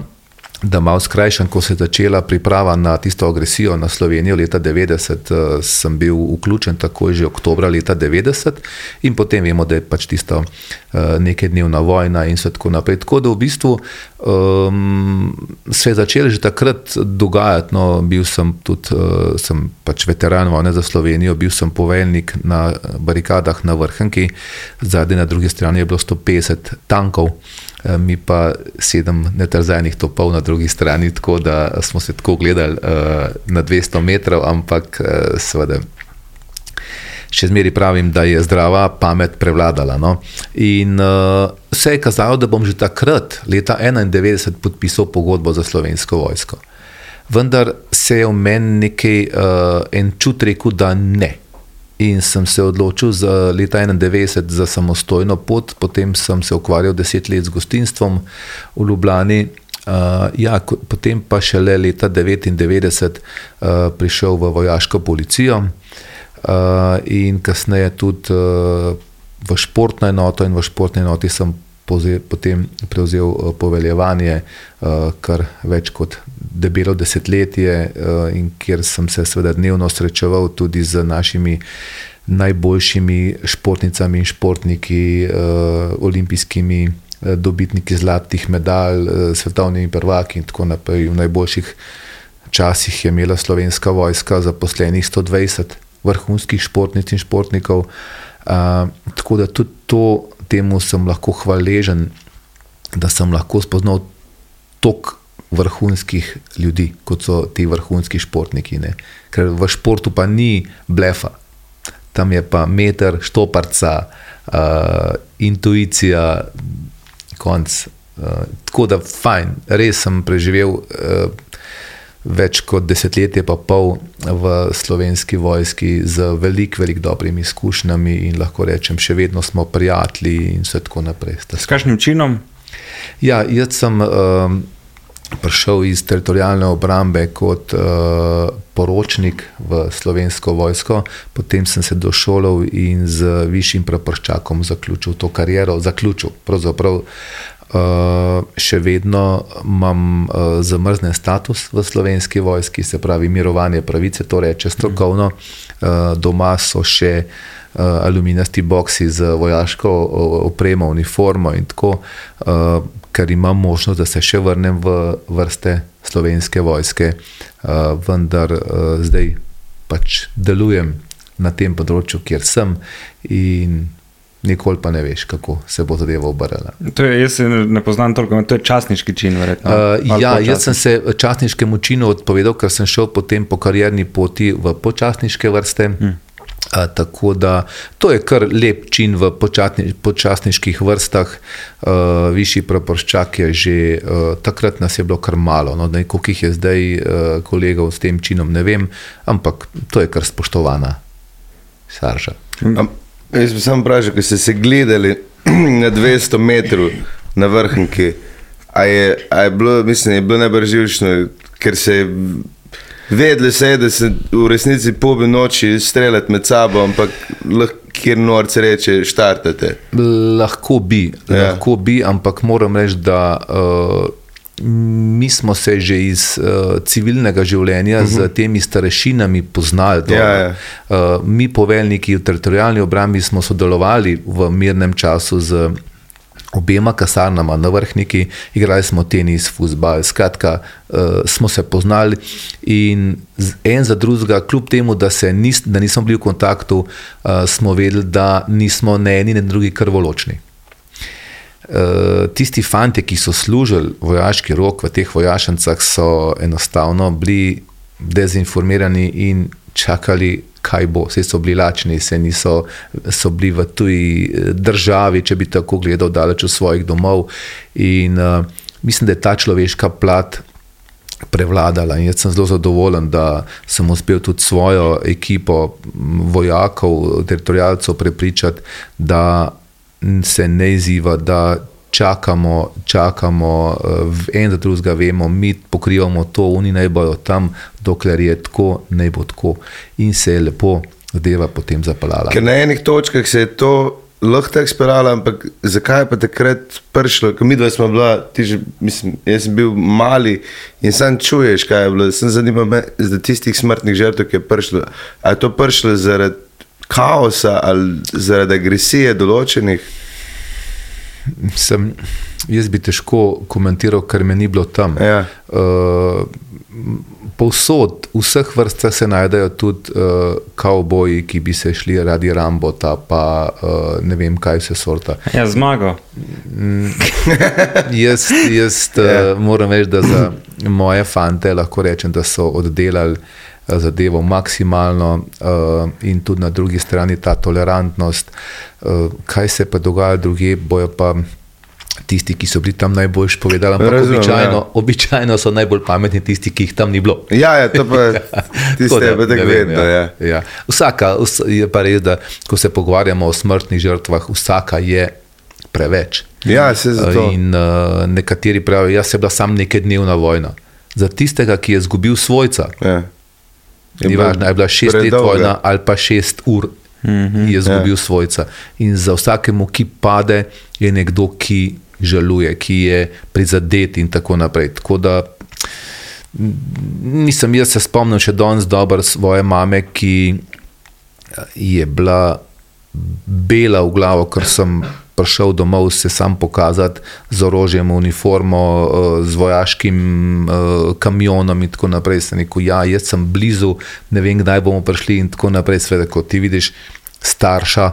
da malo skrajšam, ko se je začela priprava na tisto agresijo na Slovenijo leta 90, uh, sem bil vključen takoj že oktobra leta 90 in potem vemo, da je pač tisto uh, nekaj dnevna vojna in tako naprej. Tako da v bistvu um, se je začelo že takrat dogajati. No, bil sem tudi uh, sem pač veteran vojne za Slovenijo, bil sem poveljnik na barikadah na Vrhnki, zadaj na drugi strani je bilo 150 tankov. Eh, Mi pa sedem netrzajnih topov na drugi strani, tako da smo se tako gledali uh, na 200 metrov, ampak uh, seveda še zmeraj pravim, da je zdrava pamet prevladala. No? In uh, vse je kazalo, da bom že takrat, leta 91, podpisal pogodbo za slovensko vojsko. Vendar se je v meni nekaj uh, en čut rekel, da ne. In sem se odločil za leta 91 za samostojno pot, potem sem se ukvarjal deset let z gostinstvom v Ljubljani. Uh, ja, potem pa šele leta 99 uh, prišel v vojaško policijo uh, in kasneje tudi uh, v športno enoto, in v športni enoti sem potem prevzel uh, poveljevanje uh, kar več kot debelo desetletje, uh, in kjer sem se seveda dnevno srečeval tudi z našimi najboljšimi športnicami in športniki, olimpijskimi dobitniki zlatih medalj, svetovnimi prvaki in tako naprej. V najboljših časih je imela slovenska vojska zaposlenih 120 vrhunskih športnic in športnikov. Uh, tako da tudi to, temu sem lahko hvaležen, da sem lahko spoznal tok vrhunskih ljudi, kot so ti vrhunski športniki. Ne? Ker v športu pa ni blefa, tam je pa meter, štoparca, uh, intuicija, konc. Uh, tako da fajn, res sem preživel. Uh, več kot desetletje, pa pol v slovenski vojski z veliko, veliko dobrimi izkušnjami in lahko rečem, še vedno smo prijatelji in vse tako naprej. S kakšnim činom? Ja, jaz sem um, prišel iz teritorijalne obrambe kot uh, poročnik v slovensko vojsko, potem sem se došolal in z višjim praporščakom zaključil to kariero. Zaključil, pravzaprav. Uh, še vedno imam uh, zamrznjen status v slovenski vojski, se pravi mirovanje pravice, to reče strokovno. Uh, doma so še uh, aluminijasti boksi z vojaško opremo, uniformo in tako, uh, ker imam možnost, da se še vrnem v vrste slovenske vojske, uh, vendar uh, zdaj pač delujem na tem področju, kjer sem in nikoli pa ne veš, kako se bo zadeva obrnila. To je, jaz se ne poznam toliko, to je časniški čin, verjetno. Uh, ja, jaz sem se častniškemu činu odpovedal, ker sem šel potem po karierni poti v počasniške vrste. Hmm. Uh, tako da to je kar lep čin v počatni, počasniških vrstah, uh, višji praporščak je že, uh, takrat nas je bilo kar malo, no, ne, koliko jih je zdaj uh, kolegov s tem činom, ne vem, ampak to je kar spoštovana sarža. Am, jaz bi samo vprašal, ko ste se gledali na 200 metrov na vrhnki, a je, a je bilo, mislim, je bilo najbolj živčno, ker se je vedelo, se je, da se v resnici pobi noči streljati med sabo, ampak lahko kjer norce reče, štartate. Lahko bi, ja. lahko bi, ampak moram reči, da uh, mi smo se že iz uh, civilnega življenja uh -huh. z temi starešinami poznali. dobro. Ja, ja. Uh, mi, poveljniki v teritorijalni obrambi, smo sodelovali v mirnem času z obema kasarnama na vrhniki, igrali smo tenis, futbal, skratka, uh, smo se poznali in en za drugega, kljub temu, da, nis, da nismo bili v kontaktu, uh, smo vedeli, da nismo ne eni, ne drugi krvoločni. Uh, tisti fanti, ki so služili vojaški rok v teh vojašnicah, so enostavno bili dezinformirani in čakali kaj bo. Vse so bili lačni, se niso so bili v tuji eh, državi, če bi tako gledal, daleč od svojih domov. In uh, mislim, da je ta človeška plat prevladala. In jaz sem zelo zadovoljen, da sem uspel tudi svojo ekipo vojakov, teritorijalcev prepričati, da se ne izziva, da čakamo, čakamo eh, en do drugega, vemo, mi pokrivamo to, oni naj bojo tam, dokler je tako, naj bo tako. In se je lepo zadeva potem zapeljala. Ker na enih točkah se je to lahko tako speljalo, ampak zakaj je pa takrat prišlo, ko mi dva smo bila, ti že, mislim, jaz sem bil mali in sam čuješ, kaj je bilo, sem zanima me za tistih smrtnih žrtev, ki je prišlo. A je to prišlo zaradi kaosa ali zaradi agresije določenih? Sem, jaz bi težko komentiral, ker me ni bilo tam. Ja. Uh, povsod, v vseh vrstah se najdejo tudi uh, kavboji, ki bi se šli radi Rambota, pa uh, ne vem, kaj vse sorta. Ja, zmago. Jaz, jaz Ja. uh, moram reči, da za moje fante lahko rečem, da so oddelali eh, zadevo maksimalno uh, in tudi na drugi strani ta tolerantnost. Uh, kaj se pa dogaja druge, bojo pa. Tisti, ki so bili tam najboljši povedali, ampak Razumem, običajno, ja. običajno so najbolj pametni tisti, ki jih tam ni bilo. Ja, ja to pa tiste pa tako ne vem, vedno. Ja. Ja. Vsaka vs- je pa res, da ko se pogovarjamo o smrtnih žrtvah, vsaka je preveč. Ja, se zato. In uh, nekateri pravijo, jaz sem bila sam nekaj dnevna vojna. Za tistega, ki je izgubil svojca, Ja. Ni važno, je bila šest let predolga. vojna ali pa šest ur. Mm -hmm, je izgubil ja. svojca. In za vsakemu, ki pade, je nekdo, ki žaluje, ki je prizadet, in tako naprej. Tako da m, nisem, jaz se spomnim še danes dobro svoje mame, ki je bila bela v glavo, ker sem prišel domov se sam pokazati z orožjem, uniformo, eh, z vojaškim eh, kamionom in tako naprej. Sem rekel, ja, jaz sem blizu, ne vem, kdaj bomo prišli in tako naprej. Sveda, ko ti vidiš starša,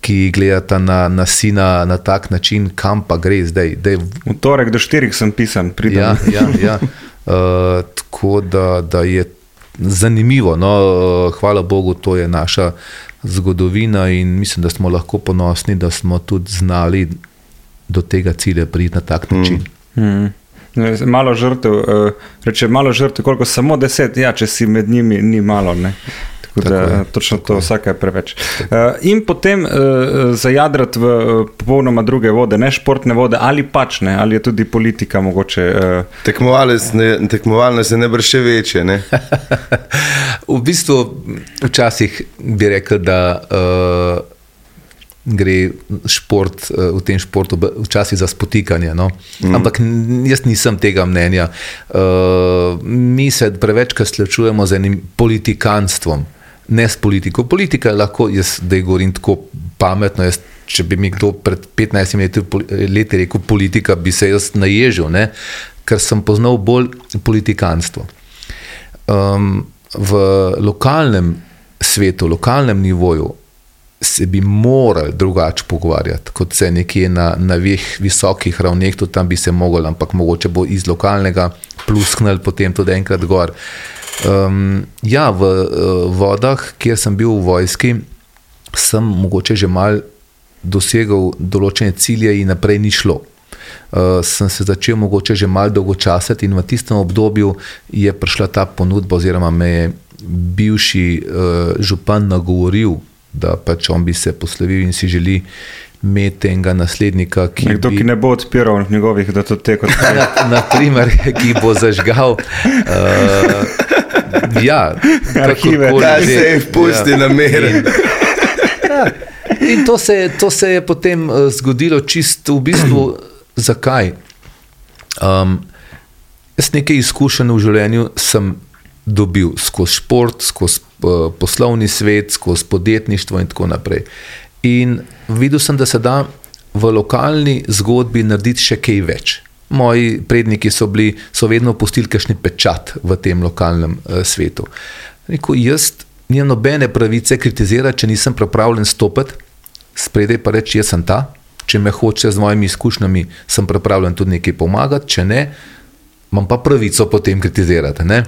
ki gledata na, na sina na tak način, kam pa gre zdaj. zdaj V torek do štirih sem pisan, pridem. Ja, ja, ja. Uh, tako da, da je zanimivo. No, uh, hvala Bogu, to je naša zgodovina in mislim, da smo lahko ponosni, da smo tudi znali do tega cilja priti na tak način. Mm. Ne, Malo žrtev, uh, reče malo žrtev, koliko samo deset, ja, če si med njimi, ni malo. Ne? Tako Tako da, je, točno to, vsaka je preveč. Uh, in potem uh, zajadrati v popolnoma druge vode, ne športne vode, ali pač ne, ali je tudi politika mogoče. Tekmovalec ne- Tekmovalno se ne brše večje. Ne? V bistvu, včasih bi rekel, da uh, gre šport, uh, v tem športu včasih za spotikanje. No? Mm. Ampak jaz nisem tega mnenja. Uh, mi se prevečkrat srečujemo z enim politikanstvom, ne s politiko. Politika je lahko, jaz zdaj govorim tako pametno. Jaz, če bi mi kdo pred 15 leti, leti rekel politika, bi se jaz naježil, ne? ker sem poznal bolj politikanstvo um, v lokalnem svetu, lokalnem nivoju, se bi morali drugače pogovarjati, kot se nekje na, na visokih ravneh, tudi tam bi se mogli, ampak mogoče bo iz lokalnega plusknil potem tudi enkrat gor. Um, ja, v uh, vodah, kjer sem bil v vojski, sem mogoče že mal dosegel določene cilje in naprej ni šlo. Uh, sem se začel mogoče že malo dolgočasiti in v tistem obdobju je prišla ta ponudba, oziroma me je bivši uh, župan nagovoril, da pač on bi se poslovil in si želi imeti enega naslednika, ki nekdo, bi, ki ne bo odpiral njegovih datotekov. na, naprimer, ki bo zažgal. Uh, ja, Arhive. že. se jih pusti Ja. na mere. Ja. In to se, to se je potem zgodilo čist v bistvu, zakaj. Um, jaz nekaj izkušenj v življenju sem dobil skozi šport, skozi uh, poslovni svet, skozi podjetništvo in tako naprej. In videl sem, da se da v lokalni zgodbi narediti še kaj več. Moji predniki so, bili, so vedno pustili kakšen pečat v tem lokalnem uh, svetu. Rekel, jaz nimam nobene pravice kritizirati, če nisem pripravljen stopiti, spredaj pa reči, jaz sem ta. Če me hoče z mojimi izkušnjami, sem pripravljen tudi nekaj pomagati, če ne, imam pa pravico potem kritizirati. Ne?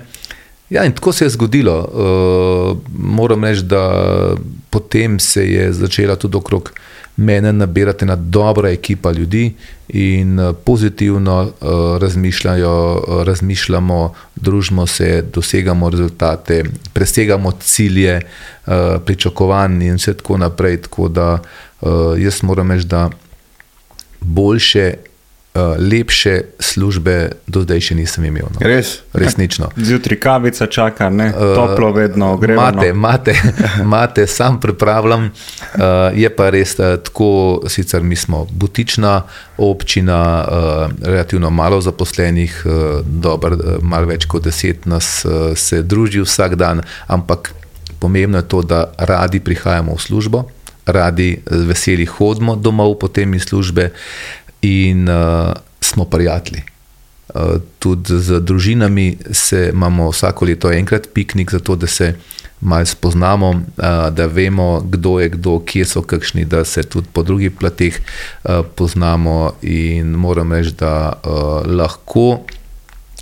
Ja, in tako se je zgodilo. Uh, moram reči, da potem se je začela tudi okrog mene nabirati ena dobra ekipa ljudi in uh, pozitivno uh, razmišljajo, razmišljamo, družimo se, dosegamo rezultate, presegamo cilje, uh, pričakovanj in vse tako naprej. Tako da uh, jaz moram reči, da boljše uh, lepše službe do zdaj še nisem imel. No. Res? Resnično. Zjutraj kavica čaka, ne? toplo vedno gremo. Mate, mate, mate, sam pripravljam. Uh, je pa res uh, tako, sicer mi smo butična občina, uh, relativno malo zaposlenih, uh, dober, uh, malo več kot deset nas uh, se druži vsak dan, ampak pomembno je to, da radi prihajamo v službo. Radi veseli hodimo domov, potem iz službe, in uh, smo prijatelji. Uh, tudi z družinami se imamo vsako leto enkrat piknik, zato da se malo spoznamo, uh, da vemo, kdo je kdo, kje so kakšni, da se tudi po drugih plateh uh, poznamo. In moram reči, da uh, lahko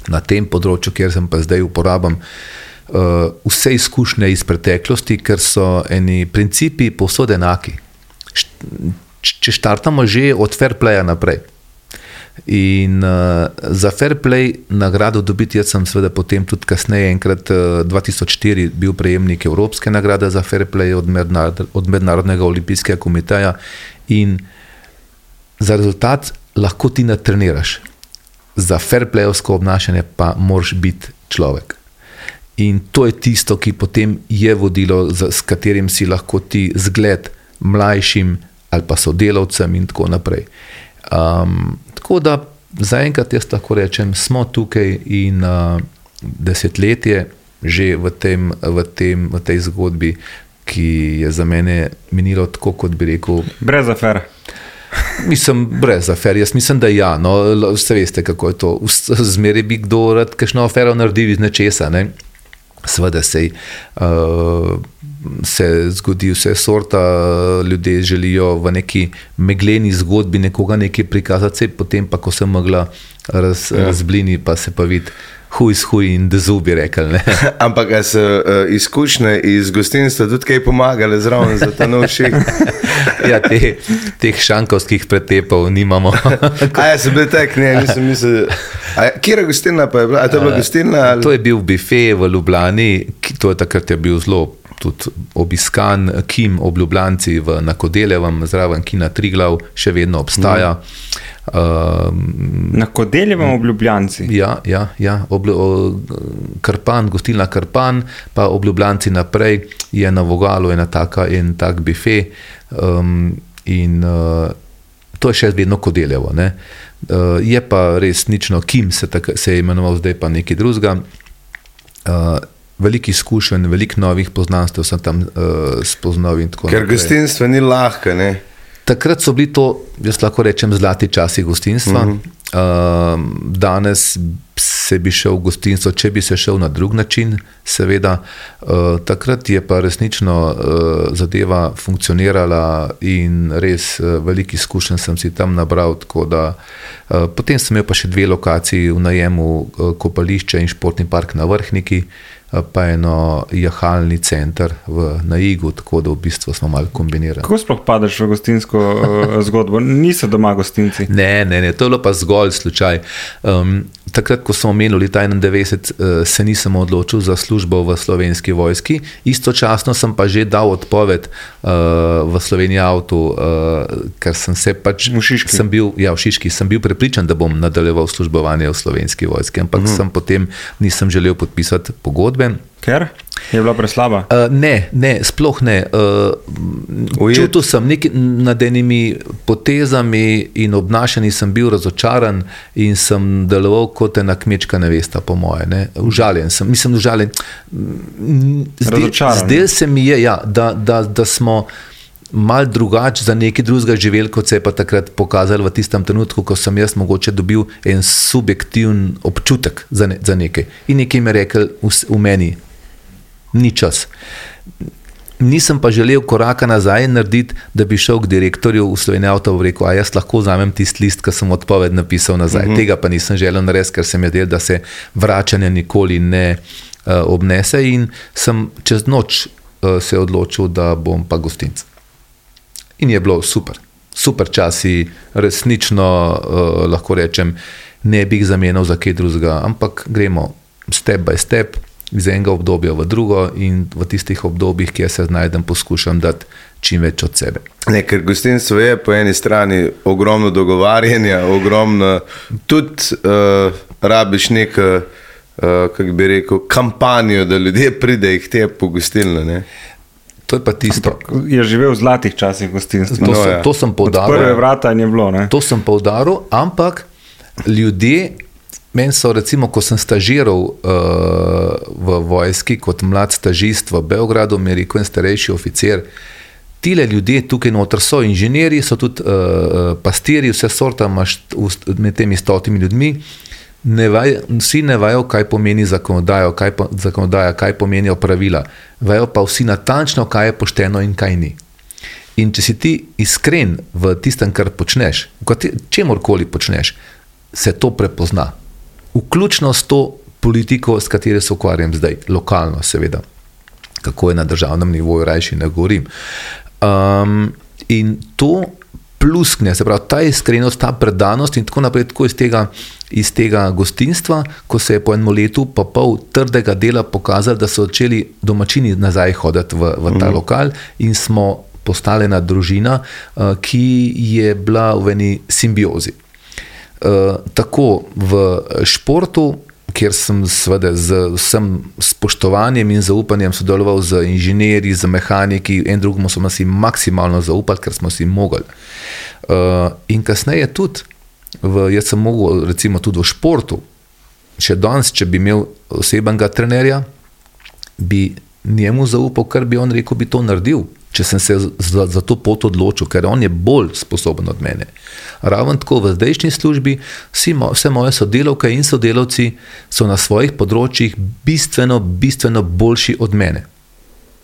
na tem področju, kjer sem pa zdaj uporabljam. Uh, vse izkušnje iz preteklosti, ker so eni principi povsod enaki. Če štartamo že od fair playa naprej. In uh, za fair play nagrado dobiti, jaz sem seveda potem tudi kasneje, enkrat uh, 2004, bil prejemnik Evropske nagrade za fair play od, mednarod, od Mednarodnega olimpijskega komiteja in za rezultat lahko ti natreniraš. Za fair playovsko obnašanje pa moraš biti človek. In to je tisto, ki potem je vodilo, s katerim si lahko ti zgled mlajšim ali pa sodelavcem in tako naprej. Um, tako da zaenkrat jaz lahko rečem, smo tukaj in uh, desetletje že v, tem, v, tem, v tej zgodbi, ki je za mene minilo tako, kot bi rekel. Brez afer. Mislim, brez afer. Jaz mislim, da ja. No, vse veste, kako je to. Zmeraj bi kdo rad kakšno afero naredil iz nečesa. Ne? Sveda se uh, se zgodi vse sorta, ljudje želijo v neki megleni zgodbi nekoga nekaj prikazati, potem pa, ko se mogla raz, ja. razblini, pa se pa vidi. Huj, huj in da zubi rekli. Ampak so uh, izkušnje iz gostinstva tudi kaj pomagale zraven za ta novši? ja, te, teh šankovskih pretepov nimamo. a ja, sem bil tak, ne, nisem mislil. Kje je gostilna pa je bila? A to je bila gostilna? Ali? To je bil bife v Ljubljani, to je takrat je bil zelo tudi obiskan Kim ob Ljubljanci v Nakodeljevem, zraven Kina Triglav, še vedno obstaja. Mm. Na Kodeljevem ob Ljubljanci. Ja, ja, ja. Obl Karpan, gostilna Karpan, pa ob Ljubljanci naprej je na Vogalu ena taka in tak bife. Um, in uh, to je še vedno Kodeljevo. Uh, je pa res nično, Kim se, tak, se je imenoval, zdaj pa nekaj drugega. Uh, veliko izkušenj, veliko novih poznanstev sem tam uh, spoznal. Ker gostinstvo ni lahko. Ne? Takrat so bili to, jaz lahko rečem, zlati časi gostinstva. Uh -huh. uh, danes se bi šel v gostinstvo, če bi se šel na drug način, seveda. Uh, takrat je pa resnično uh, zadeva funkcionirala in res uh, veliko izkušenj sem si tam nabral. Da, uh, potem sem imel pa še dve lokaciji v najemu, uh, kopališče in športni park na Vrhniki. Eh, pa eno jahalni center v Naigu, tako da v bistvu smo malo kombinirali. Kako sploh padeš v gostinsko uh, zgodbo? Niso doma gostinci? Ne, ne, ne, to je bilo pa zgolj slučaj. Um, takrat, ko smo omenili ta 91, uh, se nisem odločil za službo v slovenski vojski, istočasno sem pa že dal odpoved uh, v Sloveniji avtu, uh, ker sem se pač. V Šiški. Sem bil, ja, v Šiški sem bil prepričan, da bom nadaljeval službovanje v slovenski vojski, ampak uh mhm. -huh. sem potem nisem želel podpisati pogodbe. Ker je bila preslaba? Uh, ne, ne, sploh ne. Uh, čutil sem nad enimi potezami in obnašanji, sem bil razočaran in sem deloval kot ena kmečka nevesta, po moje. Ne. Užaljen sem, mislim, užaljen. Zdaj se mi je, ja, da, da, da smo. Mal drugače za neki drugega živeli, kot se je pa takrat pokazalo v tistem trenutku, ko sem jaz mogoče dobil en subjektiven občutek za, ne, za nekaj. In nekaj mi je rekel v, v meni, ni čas. Nisem pa želel koraka nazaj narediti, da bi šel k direktorju v Sloveniji avto in rekel: A jaz lahko vzamem tisti list, ki sem odpoved napisal nazaj. Uh mhm. -huh. Tega pa nisem želel narediti, ker se mi je zdelo, da se vračanje nikoli ne. uh, obnese, in sem čez noč uh, se odločil, da bom pa gostinc. In je bilo super, super časi, resnično uh, lahko rečem, ne bi jih zamenjal za kaj drugega, ampak gremo step by step. Iz enega obdobja v drugo, in v tistih obdobjih, kjer se znajdem, poskušam dati čim več od sebe. Ne, ker gostinstvo je po eni strani ogromno dogovarjanja, ogromno tudi uh, rabiš neko, uh, kako bi rekel, kampanjo, da ljudje pridejo k tebi po gostilno. Ne? To je pa tisto. Je živel v zlatih časih gostinstva. To, No, sem, ja. to sem Prve poudaril. vrata je bilo. Ne? To sem poudaril, ampak ljudje, meni so, recimo, ko sem stažiral uh, v vojski kot mlad stažist v Beogradu, mi je rekel en starejši oficer. Tile ljudje tukaj noter so inženirji, so tudi uh, pastirji, vse sorta imaš med temi stotimi ljudmi. Ne vaj, vsi ne vejo, kaj pomeni zakonodaja, kaj, po, zakonodaja, kaj pomenijo pravila. Vejo pa vsi natančno, kaj je pošteno in kaj ni. In če si ti iskren v tistem, kar počneš, čemorkoli počneš, se to prepozna. Vključno s to politiko, s katero se ukvarjam zdaj, lokalno, seveda, kako je na državnem nivoju, rajši ne govorim. Um, in to pluskne, se pravi, ta iskrenost, ta predanost in tako naprej, tako iz tega, iz tega gostinstva, ko se je po enem letu, pa pol trdega dela pokazalo, da so začeli domačini nazaj hoditi v, v ta mm. lokal in smo postali ena družina, uh, ki je bila v eni simbiozi. Uh, tako v športu, kjer sem seveda z vsem spoštovanjem in zaupanjem sodeloval z inženirji, z mehaniki, en drugemu smo si maksimalno zaupali, ker smo si mogli. Uh, in kasneje tudi, v, jaz sem mogel, recimo tudi v športu, še danes, če bi imel osebnega trenerja, bi njemu zaupal, kar bi on rekel, bi to naredil. Če sem se za, za to pot odločil, ker on je bolj sposoben od mene. Ravno tako v zdajšnji službi, vsi vse moje sodelavke in sodelavci so na svojih področjih bistveno, bistveno boljši od mene.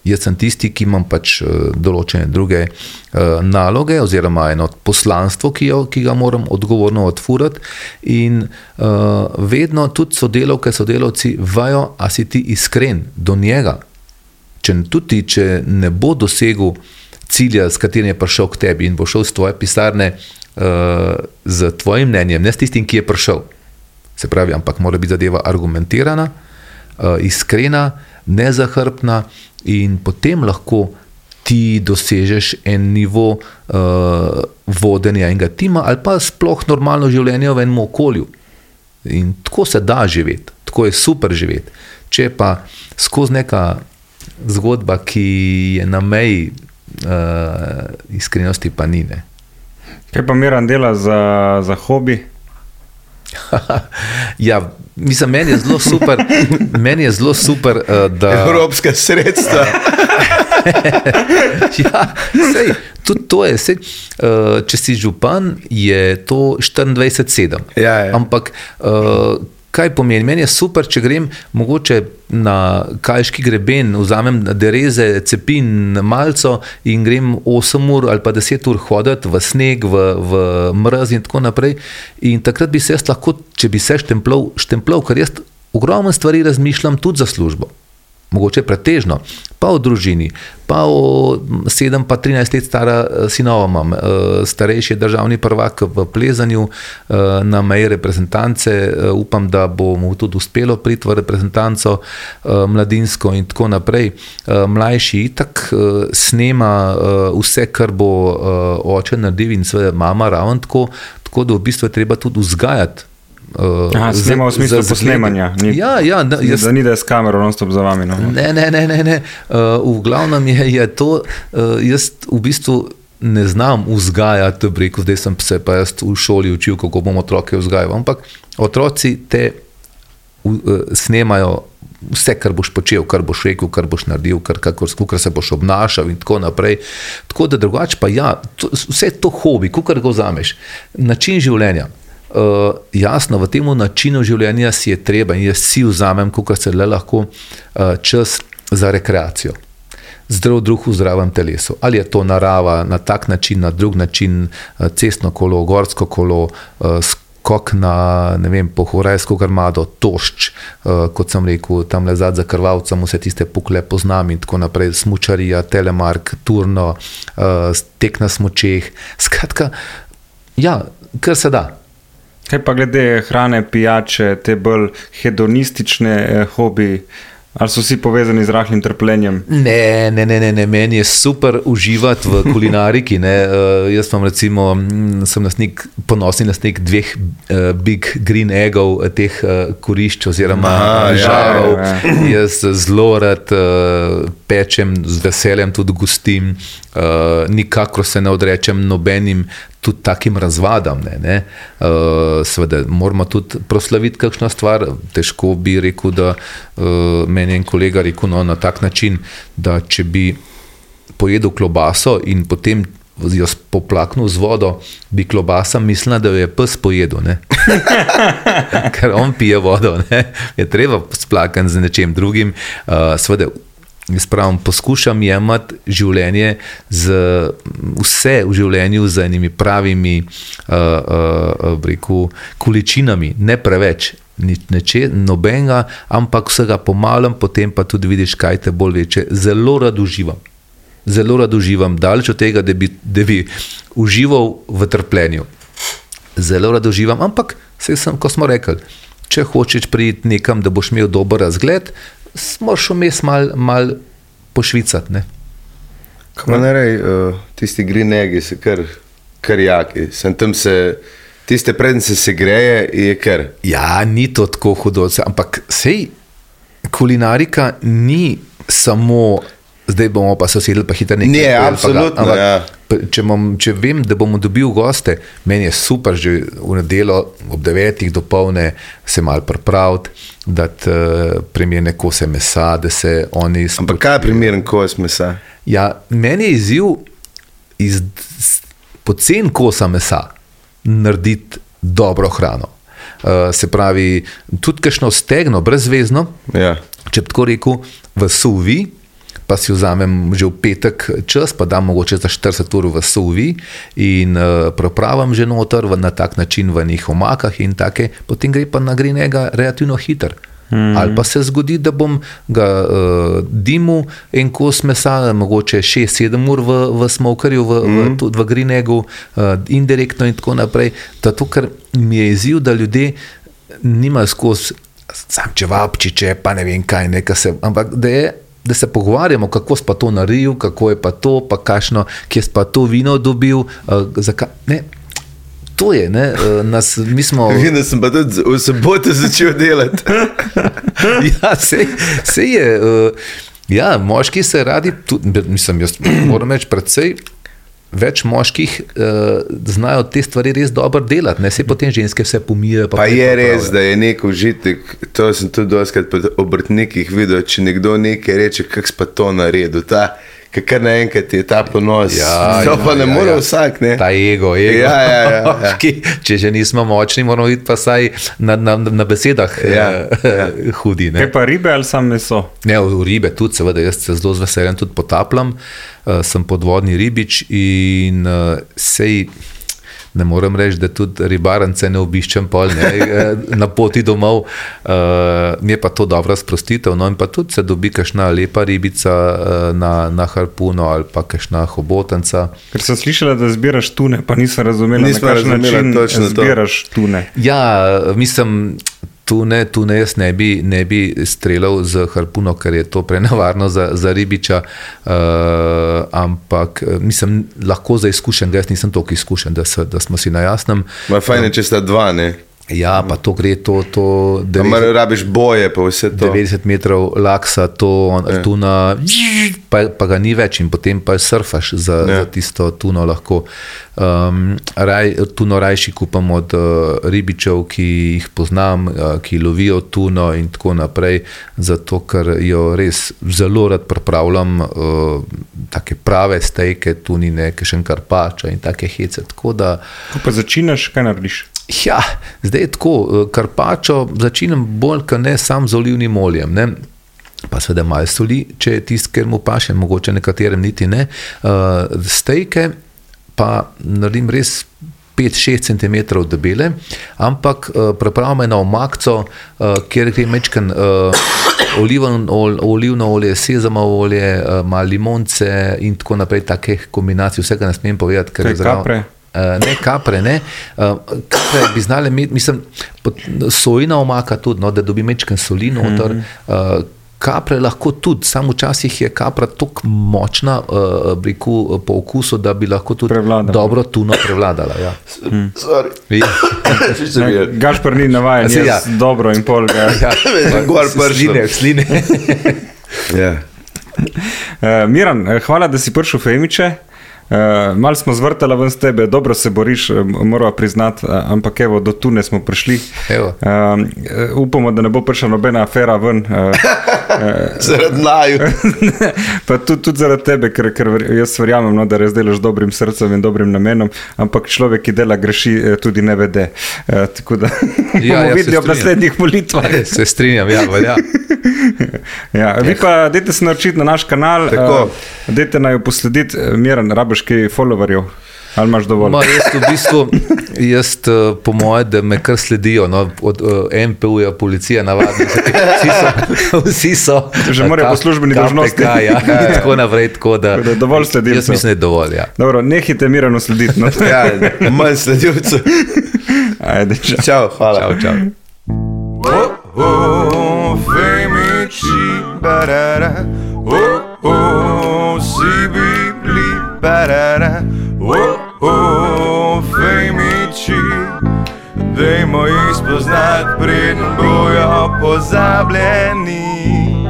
Jaz sem tisti, ki imam pač uh, določene druge uh, naloge, oziroma eno poslanstvo, ki, jo, ki ga moram odgovorno odfurati. In uh, vedno tudi sodelavke, sodelavci vajo, a si ti iskren do njega. Če tudi če ne bo dosegel cilja, s katerim je prišel k tebi in bo šel z tvoje pisarne uh, z tvojim mnenjem, ne s tistim, ki je prišel. Se pravi, ampak mora biti zadeva argumentirana, uh, iskrena, nezahrbtna in potem lahko ti dosežeš en nivo uh, vodenja enega tima ali pa sploh normalno življenje v enem okolju. In tako se da živeti, tako je super živeti. Če pa skozi neka zgodba, ki je na meji uh, iskrenosti, pa ni. Ne. Kaj pa Miran dela za, za hobi? ja, mislim, meni je zelo super, meni je zelo super uh, da. Evropska sredstva. ja, sej, tudi to je. Sej, uh, če si župan, je to 24-7. Ja, ja. Ampak. Uh, Kaj pomeni? Meni je super, če grem mogoče na Kajški greben, vzamem dereze, cepin malco in grem 8 ur ali pa 10 ur hoditi v sneg, v, v mraz in tako naprej. In takrat bi se jaz lahko, če bi se štemplal, štemplal ker jaz ogromno stvari razmišljam tudi za službo. Mogoče pretežno, pa o družini, pa o 7, pa 13 let stara eh, sinova imam, eh, starejši je državni prvak v plezanju eh, na meji reprezentance, upam, da bo mu tudi uspelo priti v reprezentanco mladinsko in tako naprej. Mlajši itak snema vse, kar bo oče naredil in seveda mama ravno tako, tako da v bistvu je treba tudi vzgajati. Uh, Aha, snema v smislu posnemanja. Ni, ja, ja, da, jaz, da ni da je s kamero non-stop za vami. No. Ne, ne, ne. ne, ne. Uh, v glavnem je, je to, uh, jaz v bistvu ne znam vzgajati, rekel, zdaj sem se pa jaz v šoli učil, kako bom otroke vzgajal. Ampak otroci te uh, snemajo. Vse, kar boš počel, kar boš rekel, kar boš naredil, kar, kako se boš obnašal, in tako naprej. Tako da drugače, pa ja, to, vse to hobi, kar ga vzameš, način življenja. Uh, jasno, v tem načinu življenja si je treba in jaz si vzamem, kot se le lahko, uh, čas za rekreacijo. Zdrav duh v zdravem telesu. Ali je to narava na tak način, na drug način, uh, cestno kolo, gorsko kolo, uh, kok na, pohorajsko grmado, tošč, uh, kot sem rekel, tam le zadaj za krvavcem, vse tiste pukle poznam in tako naprej, smučarija, telemark, turno, uh, tek na smučeh. Skratka, ja, kar se da. Kaj pa glede hrane, pijače, te bolj hedonistične eh, hobije, ali so vsi povezani z rahlim trpljenjem? Ne, ne, ne, ne, ne. meni je super uživati v kulinariki. Uh, jaz sem, recimo, mm, sem nasnik, ponosen na nek dveh uh, big green eggov, teh uh, kurišč oziroma Aha, ja, žarov. ja, Jaz zelo rad uh, pečem, z veseljem tudi gostim, uh, nikakor se ne odrečem nobenim. Tudi takim razvadam. Ne, ne. Uh, seveda, moramo tudi proslaviti kakšno stvar. Težko bi rekel, da uh, meni je en kolega rekel no, na tak način, da če bi pojedel klobaso in potem jo poplaknil z vodo, bi klobasa mislila, da jo je pes pojedel. Ker on pije vodo, ne. je treba splakati z nečem drugim. Uh, seveda, Jaz pravim, poskušam jemati življenje, z, vse v življenju z enimi pravimi uh, uh, reku, količinami, ne preveč, nič neče, nobenega, ampak vsega pomalem, potem pa tudi vidiš, kaj te bolj veče. Zelo rad uživam. Zelo rad uživam, daleč od tega, da bi, da bi užival v trpljenju. Zelo rad uživam, ampak saj sem, ko smo rekli, če hočeš priti nekam, da boš imel dober razgled, moraš vmes mal, mal pošvicati. Ne? Kaj ne rej, uh, tisti grinegi so kar, kar jaki. Sem tam se, tiste prednje se segreje, je kar. Ja, ni to tako hudo, se- ampak sej kulinarika ni samo. Zdaj bomo pa se usedli, pa hitro nekaj. Ne, ga- absolutno, ampak ja. Če, bom, če vem, da bomo dobili goste, meni je super, že v nedeljo ob 9. do polne se mal pripraviti, da uh, primerne kose mesa, da se oni Ampak kaj je primeren kos mesa? Ja, meni je izziv iz s- pocen kosa mesa narediti dobro hrano. Uh, se pravi, tudi kajšno stegno, brezvezno, Ja. če bi tako rekel, v suvi, pa si vzamem že v petek čas, pa dam mogoče za 40 ur v suvi in uh, prepravim že noter v, na tak način v njih omakah in take, potem gre pa na grinega relativno hiter. Mm. Ali pa se zgodi, da bom ga uh, dimil en kos mesa, mogoče 6-7 ur v, v smokerju, v, mm. v, tudi v grinegu, uh, indirektno in tako naprej. Zato, ker mi je izziv, da ljudje nimajo skozi sam čevapčiče, pa ne vem kaj, ne, ka se, ampak da, je, da se pogovarjamo, kako si pa to naredil, kako je pa to, pa kašno, kje si pa to vino dobil. Uh, zakaj, ne, to je, ne, uh, nas, mi smo. Da sem pa tudi v soboto začel delati. ja, sej, sej je. Uh, ja, moški se radi, tudi, mislim, jaz moram reči, predvsej. Več moških uh, znajo te stvari res dobro delati, ne se potem ženske vse pomijejo. Pa je res, da je nek užitek, to sem tudi doskrat pri obrtnikih videl, če nekdo nekaj reče, kak si pa to naredil, ta, ka kar naenkrat je ta ponos. Ja, to ja, pa ne ja, more ja. vsak, ne? Ta ego, ego. Ja, ja, ja, ja. Moški, če že nismo močni, moramo biti pa saj na, na, na besedah Ja, ja, hudi. Ne? Kaj pa ribe ali sam meso? Ne, v ribe tudi, seveda, jaz se zelo z veseljem tudi potapljam, uh, sem podvodni ribič in uh, sej. Ne morem reči, da tudi ribarence ne obiščem pol, ne, eh, na poti domov, uh, mi je pa to dobra sprostitev. No, in pa tudi se dobi kakšna lepa ribica uh, na, na harpuno ali pa kakšna hobotenca. Ker sem slišala, da zbiraš tune, pa nisem razumela, Nisva na kakšen način točno to. zbiraš tune. Ja, mislim, tu ne, tu ne jaz ne bi, ne bi streljal z harpuno, ker je to prenevarno za, za ribiča. Uh, ampak eh, mislim, lahko za izkušen, jaz nisem toliko izkušen, da, se, da smo si na jasnem. Ma fajn je, če sta dva, ne? Ja, pa to gre, to, to Da mar rabiš boje, pa vse to. 90 metrov laksa, to Ja. tuna, pa, pa ga ni več in potem pa surfaš za, Ja. za tisto tuno lahko. Um, raj, tuno rajši kupam od uh, ribičev, ki jih poznam, uh, ki lovijo tuno in tako naprej, zato ker jo res zelo rad pripravljam, uh, take prave stejke, tunine, ki še kar pača in take hece. Tako da, Ko pa začneš, kaj narediš? Ja, zdaj je tako, eh, karpačo začinem bolj, kot ne sam z olivnim oljem. Ne? Pa seveda malo soli, če je tisti, ker mu paše, mogoče nekaterem niti ne. Uh, stejke pa naredim res 5-6 cm debele, ampak uh, pripravimo eno omakco, uh, kjer gre mečken uh, oliven, ol, olivno olje, sezamo olje, uh, malo limonce in tako naprej, takih kombinacij, vsega ne smem povedati, ker Kaj, je kapre? Uh, ne, kapre, ne. Uh, kapre bi znali imeti, mislim, sojina omaka tudi, no, da dobi mečken soli noter. Uh, Kapre lahko tudi, samo včasih je kapra tako močna uh, breku, po okusu, da bi lahko tudi Prevladala. dobro tuno prevladala. Ja. Sorry. Ja. Gašpr ni navaden, A si jaz ja. dobro in pol ga. Ja, Gor pršlo. sline, sline. Ja. Uh, Miran, eh, hvala, da si prišel v Femiče. Uh, mal smo zvrtali ven z tebe, dobro se boriš, eh, moramo priznati, eh, ampak evo, do tu ne smo prišli. Evo. Uh, upamo, da ne bo prišla nobena afera ven. Uh, Zaradi naju. pa tudi, tudi zaradi tebe, ker, ker jaz verjamem, no, da res delaš dobrim srcem in dobrim namenom, ampak človek, ki dela greši, eh, tudi ne vede. Uh, tako da Ja, bomo ja, videli ob naslednjih volitvah. Se strinjam, ja, velja. Ja, vi pa dajte se naročiti na naš kanal, Tako. uh, dajte naj jo poslediti, eh, Miran, rabiš kaj followerjev, ali imaš dovolj? Ma, jaz v bistvu, jaz eh, po mojem, da me kar sledijo, no, od uh, MPU-ja, policija, navadni. Vsi so, vsi so Že eh, morajo po službeni dolžnosti. Ja, in tako naprej. Tako da, da dovolj sledilcev. Jaz mislim, da je dovolj. Ja. Dobro, nehite Miranu slediti. No. Ja, manj sledilcev. Ajde, čau. Čau, hvala. Čau, čau. Oh, femici, barara. Oh, oh, si barara. Oh, oh, femici. Dajmo jih spoznati, preden bojo pozabljeni.